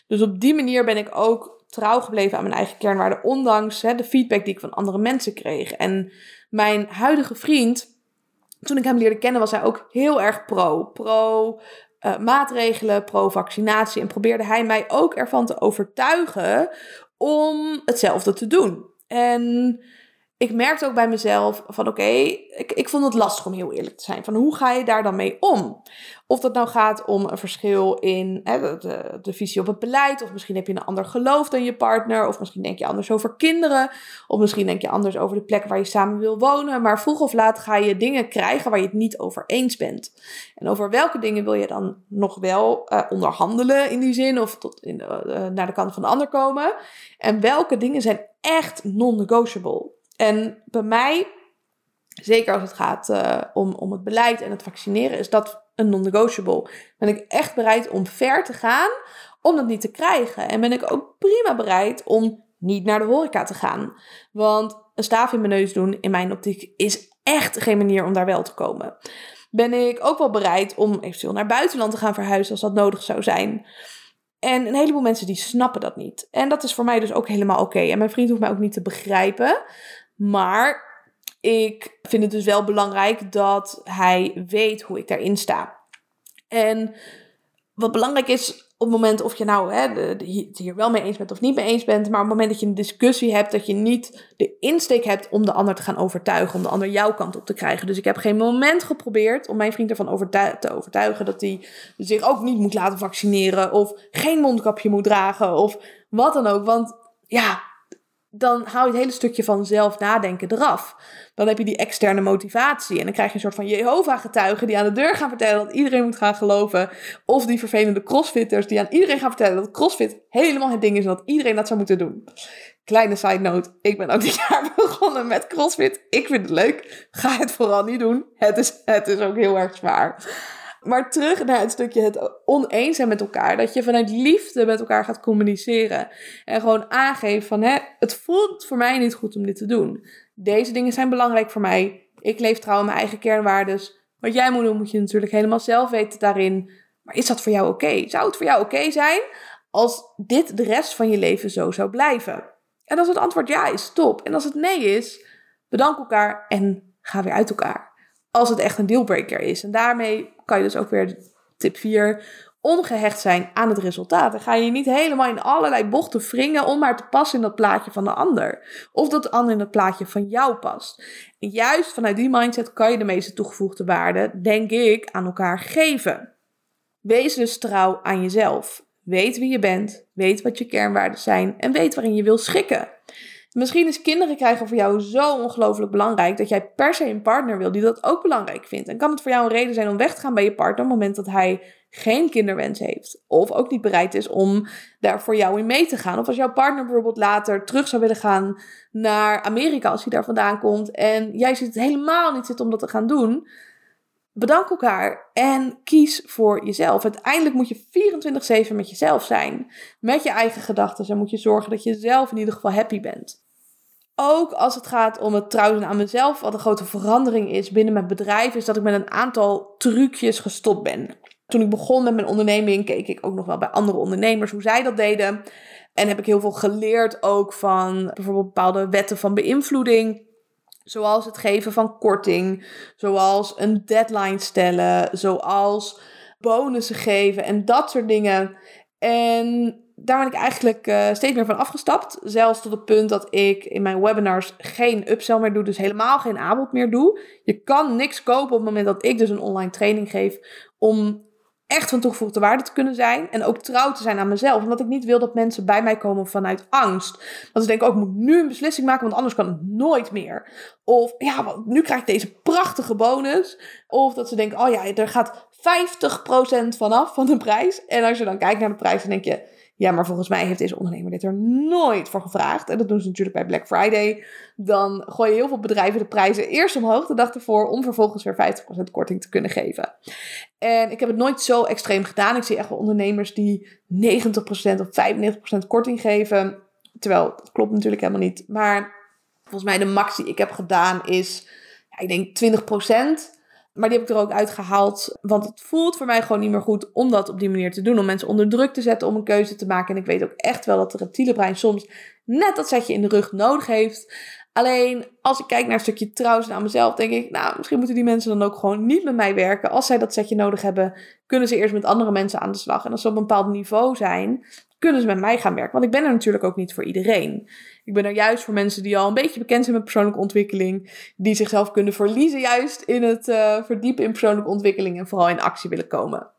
Dus op die manier ben ik ook trouw gebleven aan mijn eigen kernwaarden, ondanks hè, de feedback die ik van andere mensen kreeg. En mijn huidige vriend, toen ik hem leerde kennen, was hij ook heel erg pro. Pro uh, maatregelen, pro vaccinatie. En probeerde hij mij ook ervan te overtuigen om hetzelfde te doen. En ik merkte ook bij mezelf van oké, ik, ik vond het lastig om heel eerlijk te zijn. Van hoe ga je daar dan mee om? Of dat nou gaat om een verschil in hè, de, de, visie op het beleid. Of misschien heb je een ander geloof dan je partner. Of misschien denk je anders over kinderen. Of misschien denk je anders over de plek waar je samen wil wonen. Maar vroeg of laat ga je dingen krijgen waar je het niet over eens bent. En over welke dingen wil je dan nog wel uh, onderhandelen in die zin. Of tot in de, uh, naar de kant van de ander komen. En welke dingen zijn echt non-negotiable. En bij mij, zeker als het gaat uh, om, om het beleid en het vaccineren, is dat een non-negotiable. Ben ik echt bereid om ver te gaan om dat niet te krijgen. En ben ik ook prima bereid om niet naar de horeca te gaan. Want een staaf in mijn neus doen, in mijn optiek, is echt geen manier om daar wel te komen. Ben ik ook wel bereid om eventueel naar buitenland te gaan verhuizen als dat nodig zou zijn. En een heleboel mensen die snappen dat niet. En dat is voor mij dus ook helemaal oké. En mijn vriend hoeft mij ook niet te begrijpen. Maar ik vind het dus wel belangrijk dat hij weet hoe ik daarin sta. En wat belangrijk is op het moment of je nou hè, het hier wel mee eens bent of niet mee eens bent, maar op het moment dat je een discussie hebt, dat je niet de insteek hebt om de ander te gaan overtuigen, om de ander jouw kant op te krijgen. Dus ik heb geen moment geprobeerd om mijn vriend ervan te overtuigen dat hij zich ook niet moet laten vaccineren of geen mondkapje moet dragen of wat dan ook. Want ja, dan haal je het hele stukje van zelf nadenken eraf. Dan heb je die externe motivatie. En dan krijg je een soort van Jehovah-getuigen die aan de deur gaan vertellen dat iedereen moet gaan geloven. Of die vervelende crossfitters die aan iedereen gaan vertellen dat crossfit helemaal het ding is en dat iedereen dat zou moeten doen. Kleine side note, ik ben ook dit jaar begonnen met crossfit. Ik vind het leuk. Ga het vooral niet doen. Het is, het is ook heel erg zwaar. Maar terug naar het stukje het oneens zijn met elkaar. Dat je vanuit liefde met elkaar gaat communiceren. En gewoon aangeeft van, hè, het voelt voor mij niet goed om dit te doen. Deze dingen zijn belangrijk voor mij. Ik leef trouw in mijn eigen kernwaardes. Wat jij moet doen, moet je natuurlijk helemaal zelf weten daarin. Maar is dat voor jou oké? Zou het voor jou oké zijn als dit de rest van je leven zo zou blijven? En als het antwoord ja is, top. En als het nee is, bedank elkaar en ga weer uit elkaar. Als het echt een dealbreaker is. En daarmee kan je dus ook weer tip 4 ongehecht zijn aan het resultaat. Dan ga je niet helemaal in allerlei bochten wringen om maar te passen in dat plaatje van de ander. Of dat de ander in het plaatje van jou past. En juist vanuit die mindset kan je de meeste toegevoegde waarde, denk ik, aan elkaar geven. Wees dus trouw aan jezelf. Weet wie je bent, weet wat je kernwaarden zijn en weet waarin je wil schikken. Misschien is kinderen krijgen voor jou zo ongelooflijk belangrijk dat jij per se een partner wil die dat ook belangrijk vindt. En kan het voor jou een reden zijn om weg te gaan bij je partner op het moment dat hij geen kinderwens heeft. Of ook niet bereid is om daar voor jou in mee te gaan. Of als jouw partner bijvoorbeeld later terug zou willen gaan naar Amerika als hij daar vandaan komt. En jij ziet het helemaal niet zitten om dat te gaan doen. Bedank elkaar en kies voor jezelf. Uiteindelijk moet je 24-7 met jezelf zijn. Met je eigen gedachten. En moet je zorgen dat je zelf in ieder geval happy bent. Ook als het gaat om het trouwen aan mezelf, wat een grote verandering is binnen mijn bedrijf, is dat ik met een aantal trucjes gestopt ben. Toen ik begon met mijn onderneming, keek ik ook nog wel bij andere ondernemers hoe zij dat deden. En heb ik heel veel geleerd ook van bijvoorbeeld bepaalde wetten van beïnvloeding. Zoals het geven van korting, zoals een deadline stellen, zoals bonussen geven en dat soort dingen. En daar ben ik eigenlijk uh, steeds meer van afgestapt. Zelfs tot het punt dat ik in mijn webinars geen upsell meer doe. Dus helemaal geen aanbod meer doe. Je kan niks kopen op het moment dat ik dus een online training geef. Om echt van toegevoegde waarde te kunnen zijn. En ook trouw te zijn aan mezelf. Omdat ik niet wil dat mensen bij mij komen vanuit angst. Dat ze denken, ook oh, moet nu een beslissing maken, want anders kan het nooit meer. Of ja, nu krijg ik deze prachtige bonus. Of dat ze denken, oh ja, er gaat 50% vanaf van de prijs. En als je dan kijkt naar de prijs, dan denk je ja, maar volgens mij heeft deze ondernemer dit er nooit voor gevraagd. En dat doen ze natuurlijk bij Black Friday. Dan gooien heel veel bedrijven de prijzen eerst omhoog de dag ervoor om vervolgens weer 50% korting te kunnen geven. En ik heb het nooit zo extreem gedaan. Ik zie echt wel ondernemers die 90% of 95% korting geven. Terwijl, dat klopt natuurlijk helemaal niet. Maar volgens mij de max die ik heb gedaan is, ja, ik denk 20%. Maar die heb ik er ook uitgehaald. Want het voelt voor mij gewoon niet meer goed om dat op die manier te doen. Om mensen onder druk te zetten om een keuze te maken. En ik weet ook echt wel dat de reptiele brein soms net dat zetje in de rug nodig heeft. Alleen als ik kijk naar een stukje trouwens naar mezelf, denk ik, nou, misschien moeten die mensen dan ook gewoon niet met mij werken. Als zij dat setje nodig hebben, kunnen ze eerst met andere mensen aan de slag. En als ze op een bepaald niveau zijn, kunnen ze met mij gaan werken. Want ik ben er natuurlijk ook niet voor iedereen. Ik ben er juist voor mensen die al een beetje bekend zijn met persoonlijke ontwikkeling. Die zichzelf kunnen verliezen juist in het uh, verdiepen in persoonlijke ontwikkeling en vooral in actie willen komen.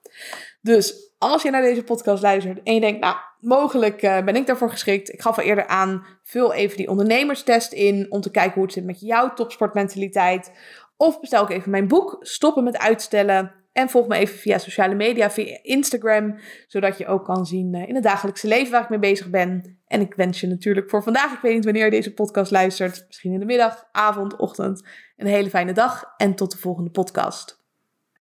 Dus als je naar deze podcast luistert en je denkt, nou, mogelijk uh, ben ik daarvoor geschikt. Ik gaf al eerder aan, vul even die ondernemerstest in om te kijken hoe het zit met jouw topsportmentaliteit. Of bestel ik even mijn boek, Stoppen met uitstellen. En volg me even via sociale media, via Instagram, zodat je ook kan zien eh, in het dagelijkse leven waar ik mee bezig ben. En ik wens je natuurlijk voor vandaag, ik weet niet wanneer je deze podcast luistert, misschien in de middag, avond, ochtend, een hele fijne dag en tot de volgende podcast.